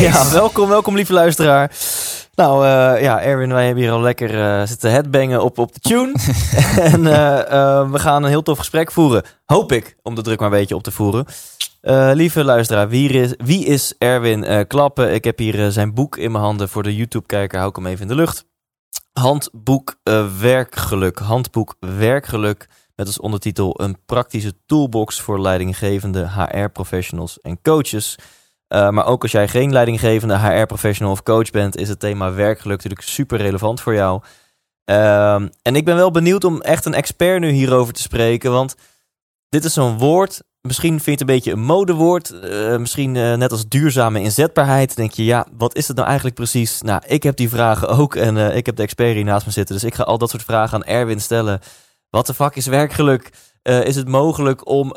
Ja, welkom, welkom lieve luisteraar. Nou eh, ja, Erwin, wij hebben hier al lekker eh, zitten headbangen op, op de tune. en eh, we gaan een heel tof gesprek voeren. Hoop ik, om de druk maar een beetje op te voeren. Lieve luisteraar, wie is, wie is Erwin Klappen? Ik heb hier zijn boek in mijn handen. Voor de YouTube-kijker hou ik hem even in de lucht. Handboek Werkgeluk. Handboek Werkgeluk. Met als ondertitel een praktische toolbox voor leidinggevende HR-professionals en coaches. Uh, maar ook als jij geen leidinggevende HR-professional of coach bent, is het thema werkgeluk natuurlijk super relevant voor jou. Um, en ik ben wel benieuwd om echt een expert nu hierover te spreken, want dit is zo'n woord. Misschien vind je het een beetje een modewoord. Uh, misschien uh, net als duurzame inzetbaarheid. denk je, ja, wat is het nou eigenlijk precies? Nou, ik heb die vragen ook en ik heb de expert hier naast me zitten. Dus ik ga al dat soort vragen aan Erwin stellen. Wat de fuck is werkgeluk? is het mogelijk om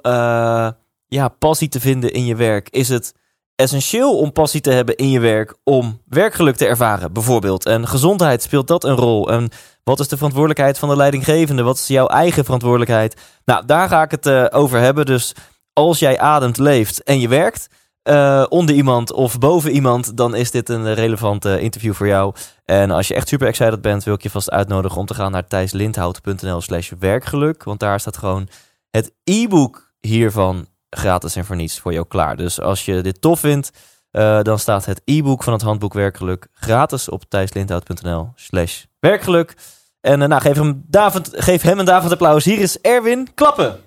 ja, passie te vinden in je werk? Is het essentieel om passie te hebben in je werk om werkgeluk te ervaren, bijvoorbeeld. En gezondheid, speelt dat een rol? En wat is de verantwoordelijkheid van de leidinggevende? Wat is jouw eigen verantwoordelijkheid? Nou, daar ga ik het uh, over hebben. Dus als jij ademt, leeft en je werkt uh, onder iemand of boven iemand, dan is dit een relevant uh, interview voor jou. En als je echt super excited bent, wil ik je vast uitnodigen om te gaan naar thijslindhout.nl slash werkgeluk. Want daar staat gewoon het e-book hiervan gratis en voor niets voor jou klaar. Dus als je dit tof vindt, uh, dan staat het e-book van het handboek Werkgeluk gratis op thijslindhout.nl slash werkgeluk. En uh, nou, geef hem, David, geef hem een David applaus. Hier is Erwin Klappen. 100%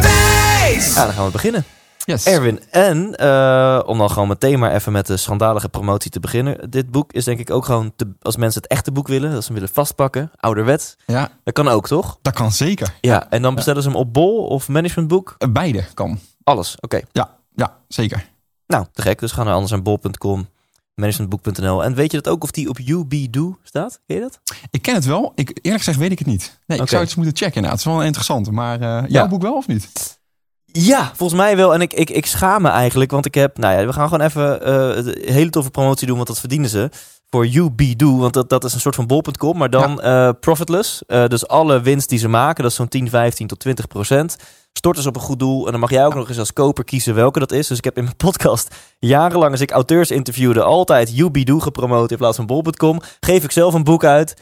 Thijs! Ja, dan gaan we beginnen. Yes. Erwin, en uh, om dan gewoon meteen maar even met de schandalige promotie te beginnen. Dit boek is denk ik ook gewoon, te, als mensen het echte boek willen, als ze hem willen vastpakken, ouderwet. Ja. Dat kan ook, toch? Dat kan zeker. Ja, en dan bestellen ze hem op Bol of Managementboek? Beide kan. Alles, oké. Okay. Ja, ja, zeker. Nou, te gek. Dus ga naar anders aan bol.com, managementboek.nl. En weet je dat ook of die op UBDO staat? Ken je dat? Ik ken het wel. Ik, eerlijk gezegd weet ik het niet. Nee, ik zou het eens moeten checken inderdaad. Het is wel interessant. Maar uh, jouw ja. boek wel of niet? Ja, volgens mij wel. En ik, ik, ik schaam me eigenlijk, want ik heb... Nou ja, we gaan gewoon even een hele toffe promotie doen, want dat verdienen ze. Voor UBDO, want dat, dat is een soort van bol.com, maar dan ja. uh, profitless. Uh, dus alle winst die ze maken, dat is zo'n 10, 15 tot 20 procent. Storten ze op een goed doel. En dan mag jij ook ja. nog eens als koper kiezen welke dat is. Dus ik heb in mijn podcast jarenlang, als ik auteurs interviewde, altijd UBDO gepromoot in plaats van bol.com. Geef ik zelf een boek uit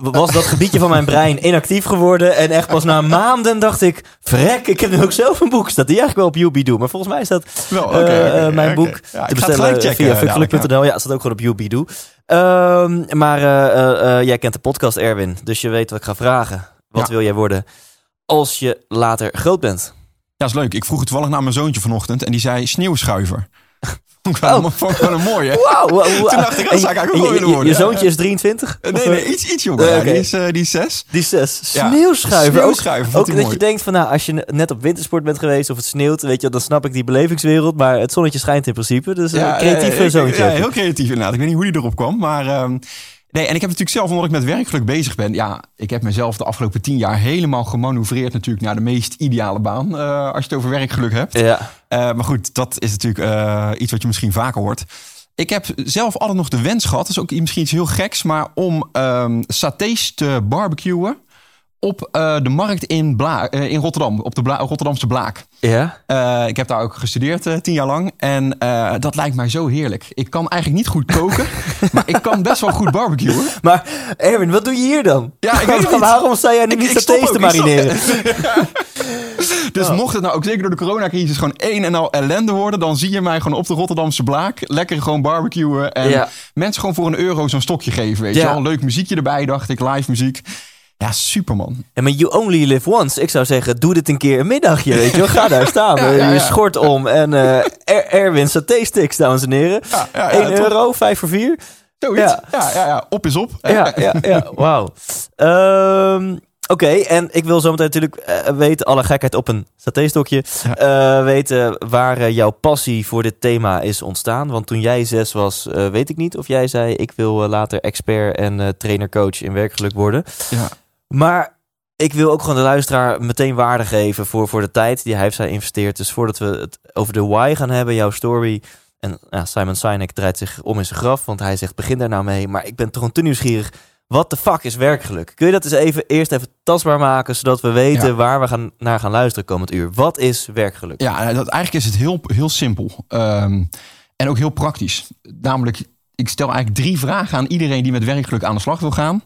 was dat gebiedje van mijn brein inactief geworden. En echt pas na maanden dacht ik... Vrek, ik heb nu ook zelf een boek. Staat die eigenlijk wel op UBDO. Maar volgens mij is dat okay, uh, okay, mijn boek ja, te bestellen via fuckgeluk.nl. Ja, staat ook gewoon op UBDO. Um, maar uh, uh, jij kent de podcast Erwin. Dus je weet wat ik ga vragen. Wat ja. wil jij worden als je later groot bent? Ja, is leuk. Ik vroeg het toevallig naar mijn zoontje vanochtend. En die zei sneeuwschuiver. Vond ik wel, oh. vond ik wel een mooie. Wauw. Wow, wow. Toen dacht ik, dat zou ik eigenlijk ook willen worden. Je, je zoontje is 23? Nee, nee, iets, iets jonger. Uh, okay. die, is, uh, die is 6. Die is 6. Sneeuwschuiver. Ja, sneeuwschuiver. Ook, ook dat mooi. je denkt van, nou, als je net op wintersport bent geweest of het sneeuwt, weet je, dan snap ik die belevingswereld. Maar het zonnetje schijnt in principe. Dus een ja, creatieve uh, zoontje. Ja, heel creatief inderdaad. Ik weet niet hoe die erop kwam, maar... Um, Nee, en ik heb natuurlijk zelf, omdat ik met werkgeluk bezig ben... ja, ik heb mezelf de afgelopen tien jaar helemaal gemanoeuvreerd... natuurlijk naar de meest ideale baan, uh, als je het over werkgeluk hebt. Ja. Uh, maar goed, dat is natuurlijk uh, iets wat je misschien vaker hoort. Ik heb zelf altijd nog de wens gehad, dat is ook misschien iets heel geks... maar om um, satés te barbecuen op uh, de markt in, Bla uh, in Rotterdam, op de Bla Rotterdamse Blaak. Ja? Uh, ik heb daar ook gestudeerd tien jaar lang. En dat lijkt mij zo heerlijk. Ik kan eigenlijk niet goed koken, maar ik kan best wel goed barbecuen. Maar Erwin, wat doe je hier dan? Ja, ik weet niet. Waarom sta jij niet satés te marineren? dus oh. mocht het nou ook zeker door de coronacrisis gewoon één en al ellende worden... dan zie je mij gewoon op de Rotterdamse Blaak lekker gewoon barbecuen... en ja. mensen gewoon voor een euro zo'n stokje geven, weet ja. je wel. Een leuk muziekje erbij, dacht ik, live muziek. Ja, superman. Ja, maar you only live once. Ik zou zeggen, doe dit een keer een middagje, weet je wel. Ga daar staan, ja, ja, je schort om en uh, er Erwin saté-sticks, dames en heren. Ja, 1 euro, 5 voor 4. Zoiets. Ja. Ja, ja, ja, op is op. Ja, ja, ja. wauw. Um, Oké, en ik wil zo meteen natuurlijk uh, weten, alle gekheid op een satéstokje, uh, weten waar uh, jouw passie voor dit thema is ontstaan. Want toen jij zes was, weet ik niet of jij zei, ik wil later expert en trainer-coach in werkgeluk worden. Ja. Maar ik wil ook gewoon de luisteraar meteen waarde geven voor, voor de tijd die hij heeft zij investeerd. Dus voordat we het over de why gaan hebben, jouw story... En ja, Simon Sinek draait zich om in zijn graf, want hij zegt begin daar nou mee. Maar ik ben toch een te nieuwsgierig wat de fuck is werkgeluk? Kun je dat eens even eerst even tastbaar maken, zodat we weten waar we gaan, naar gaan luisteren komend uur? Wat is werkgeluk? Ja, dat, eigenlijk is het heel, heel simpel. Um, en ook heel praktisch. Namelijk, ik stel eigenlijk drie vragen aan iedereen die met werkgeluk aan de slag wil gaan.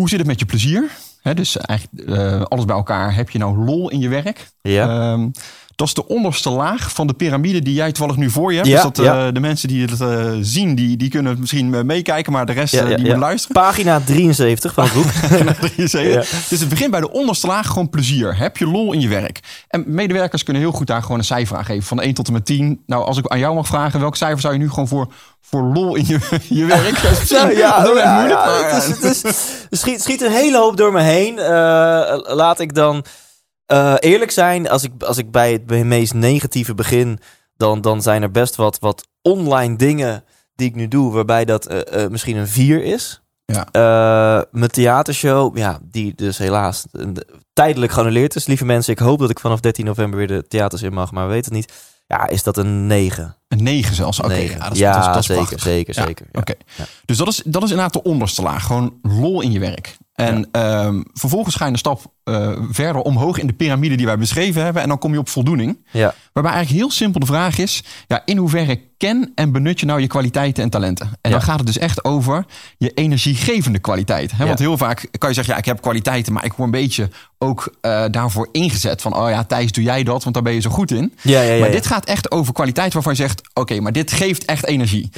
Hoe zit het met je plezier? dus eigenlijk uh, alles bij elkaar. Heb je nou lol in je werk? Ja. Um, dat is de onderste laag van de piramide die jij toevallig nu voor je hebt. Ja, dus dat, ja. uh, de mensen die het uh, zien, die, die kunnen misschien meekijken, maar de rest ja, die moet luisteren. Pagina 73 van het boek. Pagina 73. Dus het begint bij de onderste laag gewoon plezier. Heb je lol in je werk? En medewerkers kunnen heel goed daar gewoon een cijfer aan geven. Van 1 tot en met 10. Nou, als ik aan jou mag vragen, welk cijfer zou je nu gewoon voor, voor lol in je, je werk? ja, ja, ja, ja, het is, het is, schiet, schiet een hele hoop door me heen. Uh, laat ik dan uh, eerlijk zijn, als ik, als ik bij het meest negatieve begin, dan, dan zijn er best wat, wat online dingen die ik nu doe, waarbij dat uh, uh, misschien een 4 is. Ja. mijn theatershow, ja, die dus helaas tijdelijk geannuleerd is. Lieve mensen, ik hoop dat ik vanaf 13 november weer de theaters in mag, maar we weten het niet. Ja, is dat een 9. Een 9 zelfs? Oké, okay. ja, dat is, ja, dat is, dat is zeker, zeker, ja. zeker. Oké, okay. dus dat is, dat is inderdaad de onderste laag. Gewoon lol in je werk. En ja. um, vervolgens ga je een stap uh, verder omhoog in de piramide die wij beschreven hebben. En dan kom je op voldoening. Ja. Waarbij eigenlijk heel simpel de vraag is: ja, in hoeverre ken en benut je nou je kwaliteiten en talenten? En ja. dan gaat het dus echt over je energiegevende kwaliteit. Hè? Want heel vaak kan je zeggen: ja, ik heb kwaliteiten, maar ik word een beetje ook uh, daarvoor ingezet. Van oh ja, Thijs, doe jij dat, want daar ben je zo goed in. Ja, ja, ja, maar dit gaat echt over kwaliteit waarvan je zegt: oké, okay, maar dit geeft echt energie.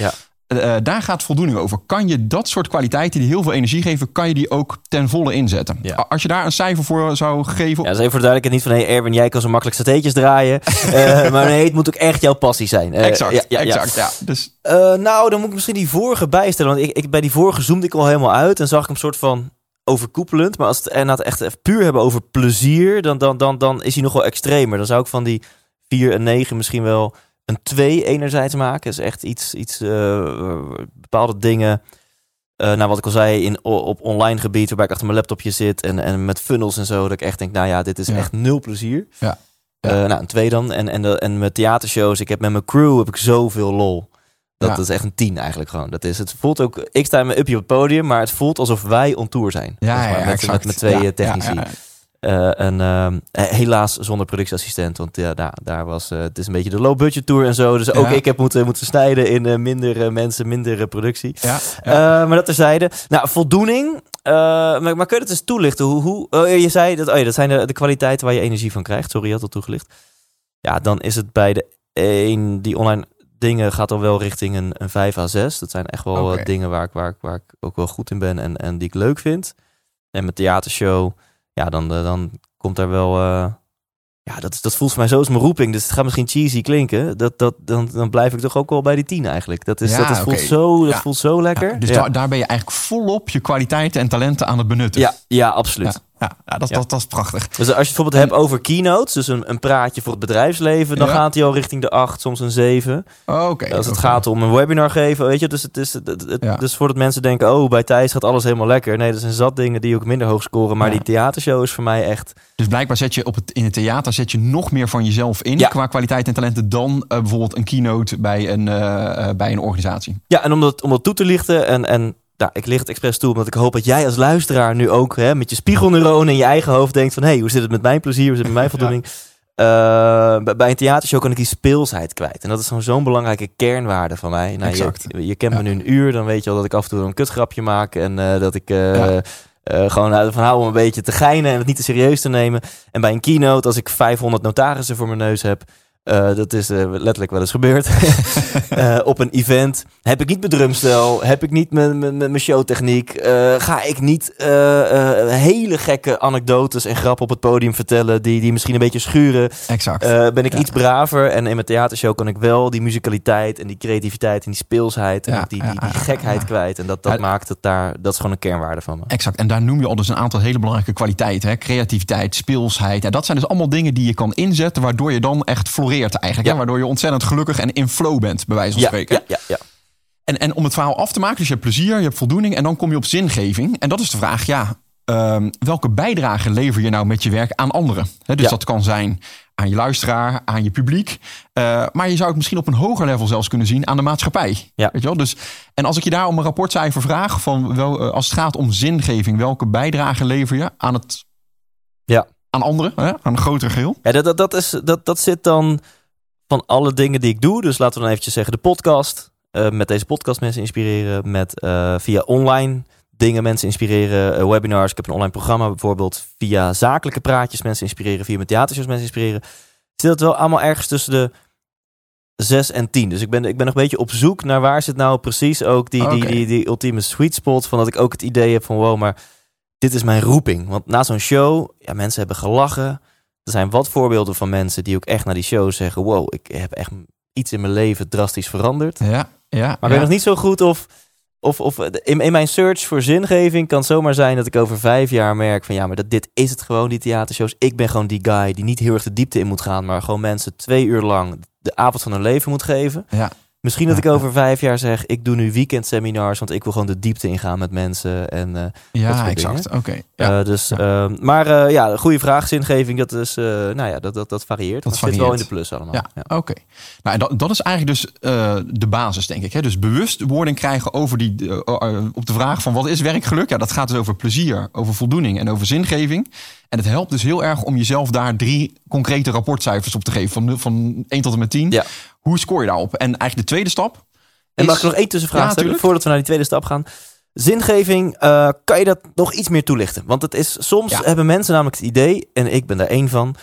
Ja. Uh, daar gaat voldoening over. Kan je dat soort kwaliteiten die heel veel energie geven, kan je die ook ten volle inzetten? Ja. Als je daar een cijfer voor zou geven. Ja, dat is even voor de duidelijkheid niet van hey Erwin, jij kan zo makkelijk satéetjes draaien. uh, maar nee, het moet ook echt jouw passie zijn. Uh, exact, ja, ja, exact. Ja. Dus... nou, dan moet ik misschien die vorige bijstellen. Want ik, ik, bij die vorige zoomde ik al helemaal uit en zag ik hem soort van overkoepelend. Maar als het en het echt puur hebben over plezier, dan, dan, dan, dan is hij nog wel extremer. Dan zou ik van die 4 en 9 misschien wel een 2 enerzijds maken. is echt iets, iets uh, bepaalde dingen. Uh, nou, wat ik al zei, in, op online gebied, waarbij ik achter mijn laptopje zit en, en met funnels en zo, dat ik echt denk, nou ja, dit is ja. echt nul plezier. Ja. ja. Uh, nou, een 2 dan. En, en, de, en mijn theatershows, ik heb met mijn crew heb ik zoveel lol. Dat, ja. dat is echt een 10 eigenlijk gewoon. Dat is, het voelt ook, ik sta me upje op het podium, maar het voelt alsof wij on tour zijn. Ja, ja, met, met, met twee technici. Uh, en uh, helaas zonder productieassistent, want ja, daar, daar was uh, het is een beetje de low budget tour en zo. Dus ook ja. ik heb moeten, moeten snijden in minder mensen, minder productie. Ja, ja. maar dat terzijde. Nou, voldoening. maar, maar kun je het eens toelichten? Hoe, hoe oh, je zei dat, oh ja, dat zijn de, de kwaliteiten waar je energie van krijgt. Sorry, je had al toegelicht. Ja, dan is het bij de een die online dingen gaat al wel richting een, een 5 à 6. Dat zijn echt wel okay. dingen waar ik, waar, ik, waar ik ook wel goed in ben en, en die ik leuk vind. En mijn theatershow ja, dan, dan komt daar wel. Uh, ja, dat, is, dat voelt voor mij zo als mijn roeping. Dus het gaat misschien cheesy klinken. Dat, dat, dan, dan blijf ik toch ook wel bij die tien eigenlijk. Dat, is, ja, dat, is, voelt, zo, dat ja. voelt zo lekker. Ja, dus daar, daar ben je eigenlijk volop je kwaliteiten en talenten aan het benutten. Ja, ja absoluut. Ja, ja, dat, Dat, dat is prachtig. Dus als je het bijvoorbeeld en, hebt over keynotes, dus een, een praatje voor het bedrijfsleven, dan gaat hij al richting de 8, soms een 7. Oh, okay, als het okay. gaat om een webinar geven, weet je. Dus, het is, het, het, dus voordat mensen denken, oh, bij Thijs gaat alles helemaal lekker. Nee, dat zijn zat dingen die ook minder hoog scoren. Maar die theatershow is voor mij echt... Dus blijkbaar zet je op het, in het theater zet je nog meer van jezelf in qua kwaliteit en talenten dan uh, bijvoorbeeld een keynote bij een, uh, bij een organisatie. Ja, en om dat, om dat toe te lichten en, en nou, ik lig het expres toe, omdat ik hoop dat jij als luisteraar nu ook hè, met je spiegelneuronen in je eigen hoofd denkt van... hé, hey, hoe zit het met mijn plezier, hoe zit het met mijn voldoening? ja. uh, bij een theatershow kan ik die speelsheid kwijt. En dat is zo'n zo'n belangrijke kernwaarde van mij. Nou, exact. Je, je kent ja. me nu een uur, dan weet je al dat ik af en toe een kutgrapje maak. En uh, dat ik uh, ja. gewoon van hou om een beetje te geinen en het niet te serieus te nemen. En bij een keynote, als ik 500 notarissen voor mijn neus heb... Uh, dat is uh, letterlijk wel eens gebeurd. uh, op een event heb ik niet mijn drumstel, heb ik niet mijn showtechniek, ga ik niet hele gekke anekdotes en grappen op het podium vertellen die, die misschien een beetje schuren. Exact. ben ik iets braver en in mijn theatershow kan ik wel die musicaliteit en die creativiteit en die speelsheid en die, die, die, gekheid kwijt. En dat, dat maakt het daar, dat is gewoon een kernwaarde van me. Exact. En daar noem je al dus een aantal hele belangrijke kwaliteiten. Hè? Creativiteit, speelsheid. En dat zijn dus allemaal dingen die je kan inzetten waardoor je dan echt floreert eigenlijk. Ja. Waardoor je ontzettend gelukkig en in flow bent, bij wijze van spreken. Ja, ja, ja. En, en om het verhaal af te maken, dus je hebt plezier, je hebt voldoening en dan kom je op zingeving. En dat is de vraag, ja, ehm, welke bijdrage lever je nou met je werk aan anderen? dus dat kan zijn aan je luisteraar, aan je publiek. Uh, maar je zou het misschien op een hoger level zelfs kunnen zien aan de maatschappij. Ja. Weet je wel? Dus, en als ik je daar om een rapportcijfer vraag, van wel, eh, als het gaat om zingeving, welke bijdrage lever je aan het ja aan anderen, hè? aan een grotere geheel. Ja, dat, dat, dat, is, dat, dat zit dan van alle dingen die ik doe. Dus laten we dan eventjes zeggen de podcast. Uh, met deze podcast mensen inspireren. Met uh, via online dingen mensen inspireren. Uh, webinars. Ik heb een online programma bijvoorbeeld. Via zakelijke praatjes mensen inspireren. Via mijn theatershows mensen inspireren. Zit het wel allemaal ergens tussen de 6 en 10. Dus ik ben, ik ben nog een beetje op zoek naar waar zit nou precies ook die, die, die, die ultieme sweet spot. Van dat ik ook het idee heb van wow, maar dit is mijn roeping. Want na zo'n show, ja, mensen hebben gelachen. Er zijn wat voorbeelden van mensen die ook echt naar die show zeggen: Wow, ik heb echt iets in mijn leven drastisch veranderd. Ja, ja. Maar ik weet nog niet zo goed of. Of, of in, in mijn search voor zingeving kan zomaar zijn dat ik over vijf jaar merk van ja, maar dat, dit is het gewoon, die theatershows. Ik ben gewoon die guy die niet heel erg de diepte in moet gaan, maar gewoon mensen twee uur lang de avond van hun leven moet geven. Ja. Misschien dat ik over vijf jaar zeg, ik doe nu weekendseminars, want ik wil gewoon de diepte ingaan met mensen. En, uh, ja, exact. Oké. Ja. Uh, dus, ja. Uh, maar uh, ja, goede vraag, zingeving, dat is, nou ja, dat, dat, dat varieert. Dat zit wel in de plus allemaal. Ja, ja. oké. Nou, dat, dat is eigenlijk dus de basis, denk ik. Hè? Dus bewustwording krijgen over die, op de vraag van wat is werkgeluk? Ja, dat gaat dus over plezier, over voldoening en over zingeving. En het helpt dus heel erg om jezelf daar drie concrete rapportcijfers op te geven. Van, van 1 tot en met 10. Ja. Hoe scoor je daarop? En eigenlijk de tweede stap. En mag ik nog één tussenvraag ja, stellen voordat we naar die tweede stap gaan? Zingeving, uh, kan je dat nog iets meer toelichten? Want het is soms hebben mensen namelijk het idee, en ik ben daar één van,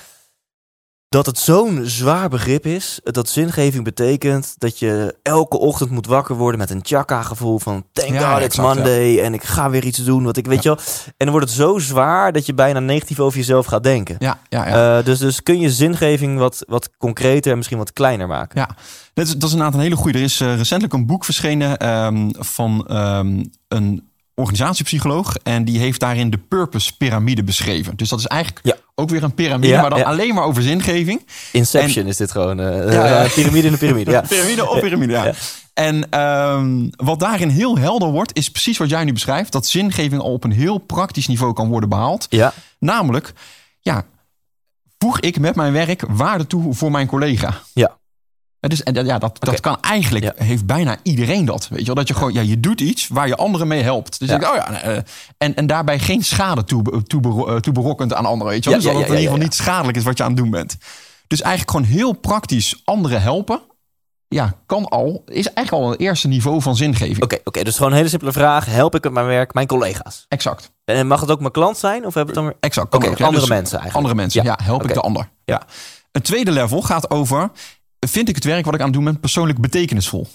dat het zo'n zwaar begrip is. Dat zingeving betekent dat je elke ochtend moet wakker worden met een chaka gevoel van thank ja, God it's Monday en ik ga weer iets doen wat ik weet je wel. En dan wordt het zo zwaar dat je bijna negatief over jezelf gaat denken. Ja, ja, ja. Uh, dus, dus kun je zingeving wat, wat concreter en misschien wat kleiner maken. Ja, dat is, dat is inderdaad een hele goede. Er is uh, recentelijk een boek verschenen um, van um, een organisatiepsycholoog. En die heeft daarin de purpose piramide beschreven. Dus dat is eigenlijk ja. Ook weer een piramide, maar dan alleen maar over zingeving. Inception is dit gewoon. Uh, ja, piramide in de piramide. Ja. piramide op piramide, ja. En um, wat daarin heel helder wordt, is precies wat jij nu beschrijft. Dat zingeving al op een heel praktisch niveau kan worden behaald. Ja. Namelijk, ja, voeg ik met mijn werk waarde toe voor mijn collega? Ja. Dus, en ja, dat, dat kan eigenlijk, heeft bijna iedereen dat. Weet je wel? Dat je gewoon, ja, je doet iets waar je anderen mee helpt. Dus ik, oh ja, uh, en, en daarbij geen schade toe, toe, toe berokkend aan anderen. Weet je wel? Dus dat het in ieder geval niet schadelijk is wat je aan het doen bent. Dus eigenlijk gewoon heel praktisch anderen helpen. Ja, kan al. Is eigenlijk al het eerste niveau van zingeving. Oké, oké. dus gewoon een hele simpele vraag. Help ik met mijn werk mijn collega's? Exact. En mag het ook mijn klant zijn? Of hebben het dan... Exact. Oké, andere dus mensen eigenlijk. Andere mensen, ja. help ik de ander. Ja. Een tweede level gaat over vind ik het werk wat ik aan het doen ben persoonlijk betekenisvol.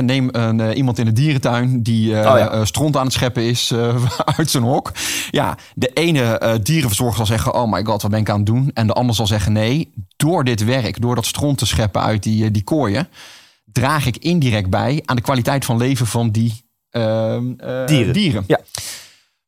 Neem een, uh, iemand in de dierentuin die uh, oh ja. uh, stront aan het scheppen is uit zijn hok. Ja, de ene dierenverzorger zal zeggen: Oh my god, wat ben ik aan het doen? En de ander zal zeggen: Nee, door dit werk, door dat stront te scheppen uit die, die kooien, draag ik indirect bij aan de kwaliteit van leven van die ehm, dieren. dieren. Ja.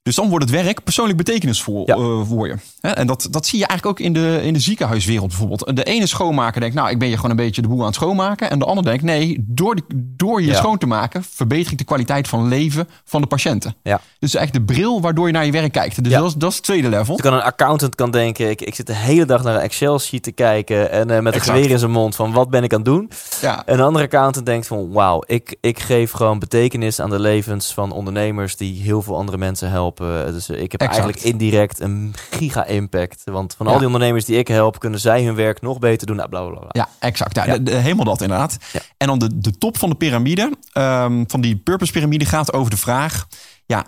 Dus dan wordt het werk persoonlijk betekenisvol ja. uh, voor je. En dat, dat zie je eigenlijk ook in de, in de ziekenhuiswereld bijvoorbeeld. De ene schoonmaker denkt, nou, ik ben je gewoon een beetje de boel aan het schoonmaken. En de ander denkt, nee, door, door je schoon te maken, verbeter ik de kwaliteit van leven van de patiënten. Ja. Dus eigenlijk de bril waardoor je naar je werk kijkt. Dus dat, is, dat is het tweede level. Dus kan een accountant kan denken, ik, ik zit de hele dag naar een Excel-sheet te kijken en uh, met een geweer in zijn mond van, wat ben ik aan het doen? Ja. En een andere accountant denkt van, wauw, ik, ik geef gewoon betekenis aan de levens van ondernemers die heel veel andere mensen helpen dus ik heb eigenlijk indirect een giga-impact. Want van al die ondernemers die ik help, kunnen zij hun werk nog beter doen. Nou, bla, bla, bla. Ja, exact. Ja, helemaal dat inderdaad. En dan de, de top van de piramide, um, van die purpose-piramide, gaat over de vraag: ja,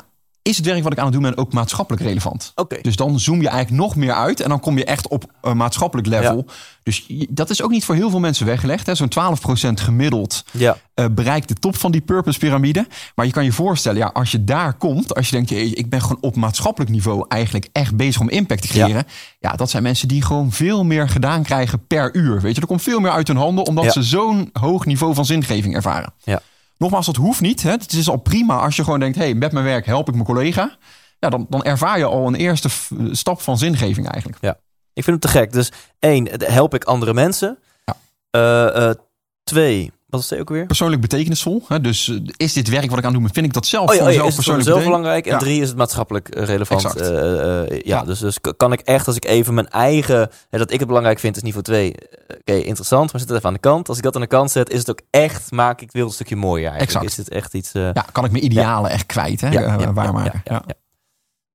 is het werk wat ik aan het doen ben ook maatschappelijk relevant? Oké. Dus dan zoom je eigenlijk nog meer uit en dan kom je echt op een maatschappelijk level. Dus je- dat is ook niet voor heel veel mensen weggelegd. hè. Zo'n 12% gemiddeld Ja. eh, bereikt de top van die purpose piramide. Maar je kan je voorstellen, ja, als je daar komt, als je denkt, "Jee, ik ben gewoon op maatschappelijk niveau eigenlijk echt bezig om impact te creëren. Ja, dat zijn mensen die gewoon veel meer gedaan krijgen per uur. Weet je, er komt veel meer uit hun handen, omdat Ja. ze zo'n hoog niveau van zingeving ervaren. Ja. Nogmaals, dat hoeft niet. Hè. Het is al prima als je gewoon denkt, hey, met mijn werk help ik mijn collega. Ja, dan, dan ervaar je al een eerste stap van zingeving eigenlijk. Ik vind het te gek. Dus één, help ik andere mensen. Ja. Eh, eh, twee, het ook weer? Persoonlijk betekenisvol. Hè. Dus eh, is dit werk wat ik aan het doen ben, vind ik dat zelf Oh ja, voor oh mezelf is het voor persoonlijk belangrijk? En Ja. drie is het maatschappelijk eh, relevant. Eh, ja, Ja. Dus, dus kan ik echt, als ik even mijn eigen... Hè, dat ik het belangrijk vind, is niveau twee. Oké, interessant, maar zet het even aan de kant. Als ik dat aan de kant zet, is het ook echt... Maak ik het wereld een stukje mooier eigenlijk. Exact. Is het echt iets... Ja, kan ik mijn idealen echt kwijt, hè? Waarmaken. ja,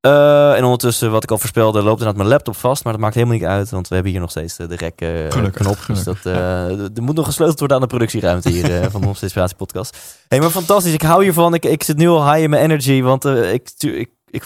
Eh, en ondertussen, wat ik al voorspelde, loopt inderdaad mijn laptop vast. Maar dat maakt helemaal niet uit, want we hebben hier nog steeds eh, de rek eh, Gelukkig, knop. Dus dat, eh, er moet nog gesleuteld worden aan de productieruimte hier eh, van de Onze Inspiratie podcast. hey, maar fantastisch. Ik hou hiervan. Ik, ik zit nu al high in mijn energy, want eh, ik, ik, ik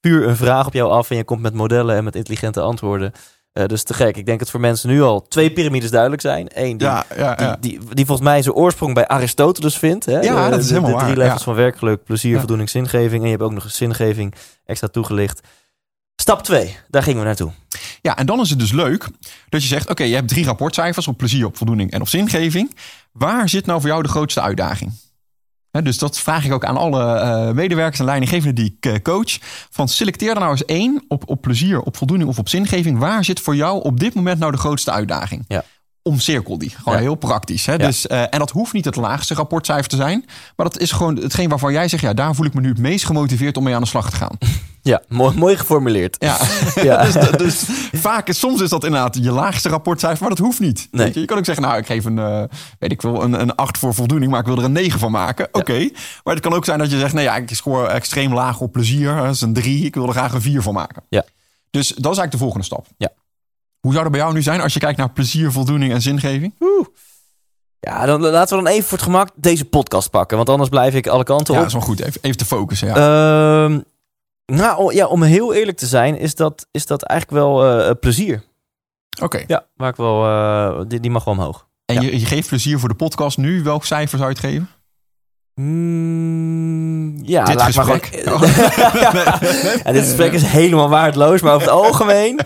vuur een vraag op jou af en je komt met modellen en met intelligente antwoorden. Eh, dus te gek. Ik denk dat voor mensen nu al twee piramides duidelijk zijn. Eén, die, ja, ja, ja. die, die, die volgens mij zijn oorsprong bij Aristoteles vindt. Hè? Ja, De- dat is de, helemaal de drie waar, levels van werkgeluk, plezier, voldoening, zingeving. En je hebt ook nog een zingeving extra toegelicht. Stap 2, daar gingen we naartoe. Ja, en dan is het dus leuk dat je zegt: Oké, je hebt drie rapportcijfers op plezier, op voldoening en op zingeving. Waar zit nou voor jou de grootste uitdaging? Dus dat vraag ik ook aan alle eh, medewerkers en leidinggevenden die ik eh, coach. Van selecteer er nou eens één op, op plezier, op voldoening of op zingeving. Waar zit voor jou op dit moment nou de grootste uitdaging? Ja. Omcirkel die. Gewoon Ja. heel praktisch. Hè? Ja. Dus, eh, en dat hoeft niet het laagste rapportcijfer te zijn. Maar dat is gewoon hetgeen waarvan jij zegt: ja, daar voel ik me nu het meest gemotiveerd om mee aan de slag te gaan. Ja, mooi, mooi geformuleerd. Ja, Ja. dus, dus vaak is, soms is dat inderdaad je laagste rapportcijfer, maar dat hoeft niet. Nee. Weet je, je kan ook zeggen, nou, ik geef een, eh, weet ik veel, een, een 8 voor voldoening, maar ik wil er een 9 van maken. Oké, maar het kan ook zijn dat je zegt, nee, ja, ik scoor extreem laag op plezier, dat is een 3, ik wil er graag een 4 van maken. Ja. Dus dat is eigenlijk de volgende stap. Ja. Hoe zou dat bij jou nu zijn als je kijkt naar plezier, voldoening en zingeving? Ja, dan laten we dan even voor het gemak deze podcast pakken. Want anders blijf ik alle kanten Ja, op. dat is wel goed, even, even te focussen. Ja. Ehm, nou, ja, om heel eerlijk te zijn, is dat, is dat eigenlijk wel eh, plezier. Oké, Ja, waar ik wel, eh, die, die mag wel omhoog. en ja. je, je geeft plezier voor de podcast nu, welk cijfer zou je het geven? Mm, ja, Dit maar gesprek. gewoon- ja, dit gesprek is helemaal waardeloos, maar over het algemeen.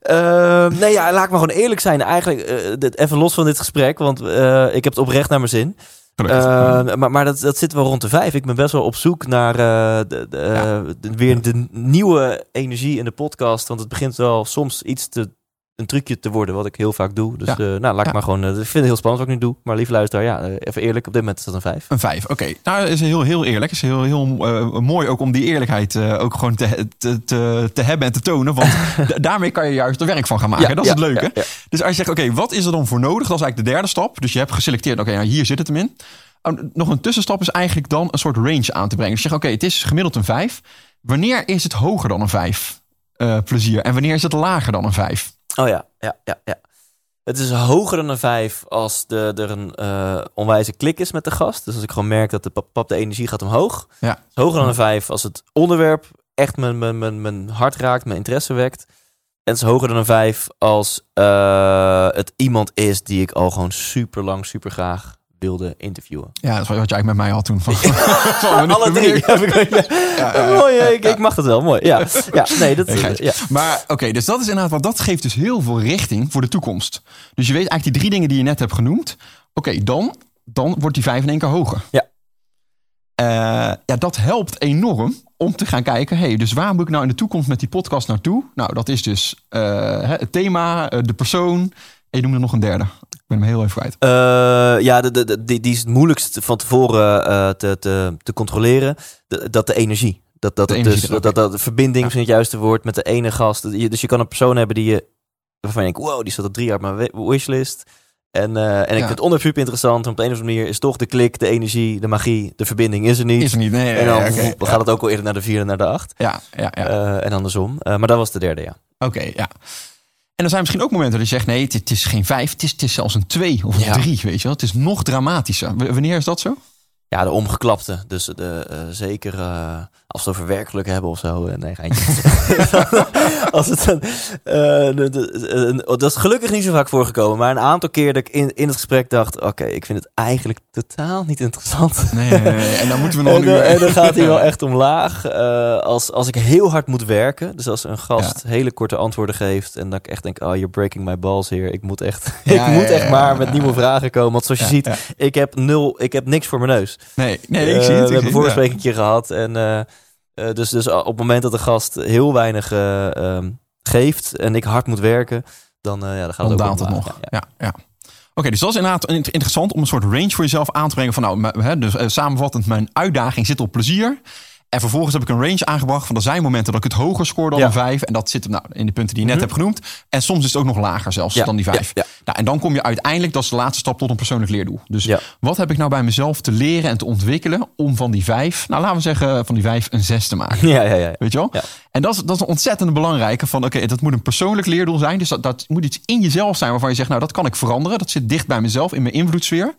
Ehm, nee, ja, laat ik maar gewoon eerlijk zijn. Eigenlijk, eh, dit, even los van dit gesprek, want eh, ik heb het oprecht naar mijn zin. Gelukkig. Eh, maar maar dat, dat zit wel rond de vijf. Ik ben best wel op zoek naar eh, de, de, Ja. de- weer de nieuwe energie in de podcast. Want het begint wel soms iets te, een trucje te worden, wat ik heel vaak doe. Dus Ja. eh, nou, laat ik Ja. maar gewoon... eh, ik vind het heel spannend wat ik nu doe. Maar lief luisteraar, ja, eh, even eerlijk. Op dit moment is dat een vijf. Een vijf, oké. Nou, is heel, heel eerlijk. is heel, heel mooi ook om die eerlijkheid ook gewoon te, te, te, te hebben en te tonen. Want da- daarmee kan je juist er werk van gaan maken. dat is het leuke. Dus als je zegt, oké, wat is er dan voor nodig? Dat is eigenlijk de derde stap. Dus je hebt geselecteerd, oké, nou, hier zit het hem in. Oh, nog een tussenstap is eigenlijk dan een soort range aan te brengen. Dus je zegt, oké, het is gemiddeld een vijf. Wanneer is het hoger dan een vijf plezier? En wanneer is het lager dan een vijf? Oh ja, ja, ja, ja. Het is hoger dan een 5 als de, er een eh, onwijze klik is met de gast. Dus als ik gewoon merk dat de pap, de energie gaat omhoog. Ja. Het is hoger dan een 5 als het onderwerp echt mijn, mijn, mijn, mijn hart raakt, mijn interesse wekt. En het is hoger dan een 5 als eh, het iemand is die ik al gewoon super lang, super graag wilde interviewen. Ja, dat is wat je eigenlijk met mij had toen. Van, van, Alle drie. heb ik- ja. Mooi, ik, ik mag dat wel. Mooi. Ja, ja nee, dat ja. Maar oké, dus dat is inderdaad, want dat geeft dus heel veel richting voor de toekomst. Dus je weet eigenlijk die drie dingen die je net hebt genoemd. Oké, dan, dan wordt die vijf in één keer hoger. Ja. Eh, ja, dat helpt enorm om te gaan kijken. hey, dus waar moet ik nou in de toekomst met die podcast naartoe? Nou, dat is dus eh, het thema, eh, de persoon. En je noemde nog een derde. Ben hem heel even kwijt. Eh, ja, de, de, die, die is het moeilijkst van tevoren eh, te, te, te controleren. De- dat de energie. Dat, dat, De energie, dus, dat, dat de verbinding is het juiste woord met de ene gast. Dus je kan een persoon hebben die je waarvan je denkt, wow, die staat op drie jaar op mijn wi- wishlist. En, eh, en ik Ja. vind het onderwerp super interessant. Op de een of andere manier is toch de klik, de energie, de magie, de verbinding is er niet. Is er niet. Nee, en dan gaat het ook al eerder naar de vier en naar de acht. Ja, ja, ja. En andersom. Maar dat was de derde, ja. Oké, ja. En er zijn misschien ook momenten dat je zegt: nee, het, is geen vijf, het is, het is zelfs een twee of een Ja. drie. Weet je wel, het is nog dramatischer. W- wanneer is dat zo? ja, de omgeklapte. Dus de, uh, zeker uh, als we het over werkelijk hebben of zo. Uh, nee, geintje. als het een, de, de, dat is gelukkig niet zo vaak voorgekomen. Maar een aantal keer dat ik in, in het gesprek dacht... oké, ik vind het eigenlijk totaal niet interessant. Nee, nee, nee. en dan moeten we nog en, nu... en dan gaat hij wel echt omlaag. als, als ik heel hard moet werken. Dus als een gast ja. hele korte antwoorden geeft... en dat ik echt denk, oh, you're breaking my balls hier. Ik moet echt, ja, ik moet echt maar met nieuwe vragen komen. Want zoals je ziet, ik heb nul, ik heb niks voor mijn neus. Nee, nee ik zie het. we hebben een voorbesprekingje gehad. En, uh, dus, dus op het moment dat de gast heel weinig uh, um, geeft en ik hard moet werken, dan, ja, dan gaat het ook het nog. Ja, ja. ja. Oké, dus dat is inderdaad interessant om een soort range voor jezelf aan te brengen. Van nou, hè, dus samenvattend, mijn uitdaging zit op plezier. En vervolgens heb ik een range aangebracht van er zijn momenten dat ik het hoger scoor dan een 5. En dat zit nou, in de punten die je net mm hebt genoemd. En soms is het ook nog lager zelfs dan die 5. Nou, en dan kom je uiteindelijk, dat is de laatste stap tot een persoonlijk leerdoel. Dus wat heb ik nou bij mezelf te leren en te ontwikkelen om van die 5, nou laten we zeggen van die 5 een 6 te maken. Ja, ja, ja. Weet je wel? En dat is, dat is een ontzettend belangrijke van oké, dat moet een persoonlijk leerdoel zijn. Dus dat, dat moet iets in jezelf zijn waarvan je zegt, nou dat kan ik veranderen. Dat zit dicht bij mezelf, in mijn invloedssfeer.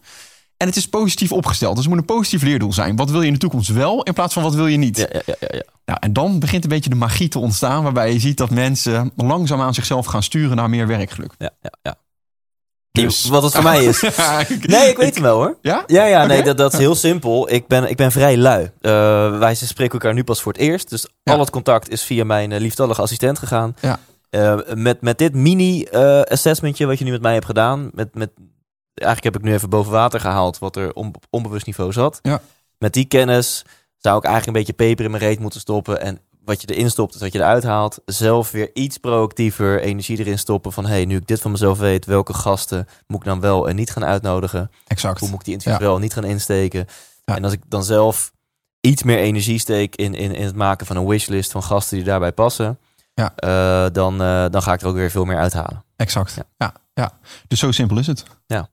En het is positief opgesteld. Dus het moet een positief leerdoel zijn. Wat wil je in de toekomst wel in plaats van wat wil je niet? Ja, ja, ja, ja. Nou, en dan begint een beetje de magie te ontstaan. Waarbij je ziet dat mensen langzaam aan zichzelf gaan sturen naar meer werkgeluk. Ja, ja, ja. Dus. Wat het voor mij is. Nee, ik weet het wel hoor. Ja? Ja, ja nee, dat, dat is heel simpel. Ik ben, ik ben vrij lui. Uh, wij spreken elkaar nu pas voor het eerst. Dus al het contact is via mijn uh, assistent gegaan. Ja. Uh, met, met dit mini-assessmentje wat je nu met mij hebt gedaan. Met, met eigenlijk heb ik nu even boven water gehaald wat er op onbewust niveau zat. Ja. Met die kennis zou ik eigenlijk een beetje peper in mijn reet moeten stoppen. En wat je erin stopt, is wat je eruit haalt. Zelf weer iets proactiever energie erin stoppen. Van hey, nu ik dit van mezelf weet, welke gasten moet ik dan wel en niet gaan uitnodigen? Exact. Hoe moet ik die interviews wel en niet gaan insteken? En als ik dan zelf iets meer energie steek in, in, in het maken van een wishlist van gasten die daarbij passen. Ja. Uh, dan, uh, dan ga ik er ook weer veel meer uithalen. Exact. Ja. ja. Ja, dus zo simpel is het. Ja.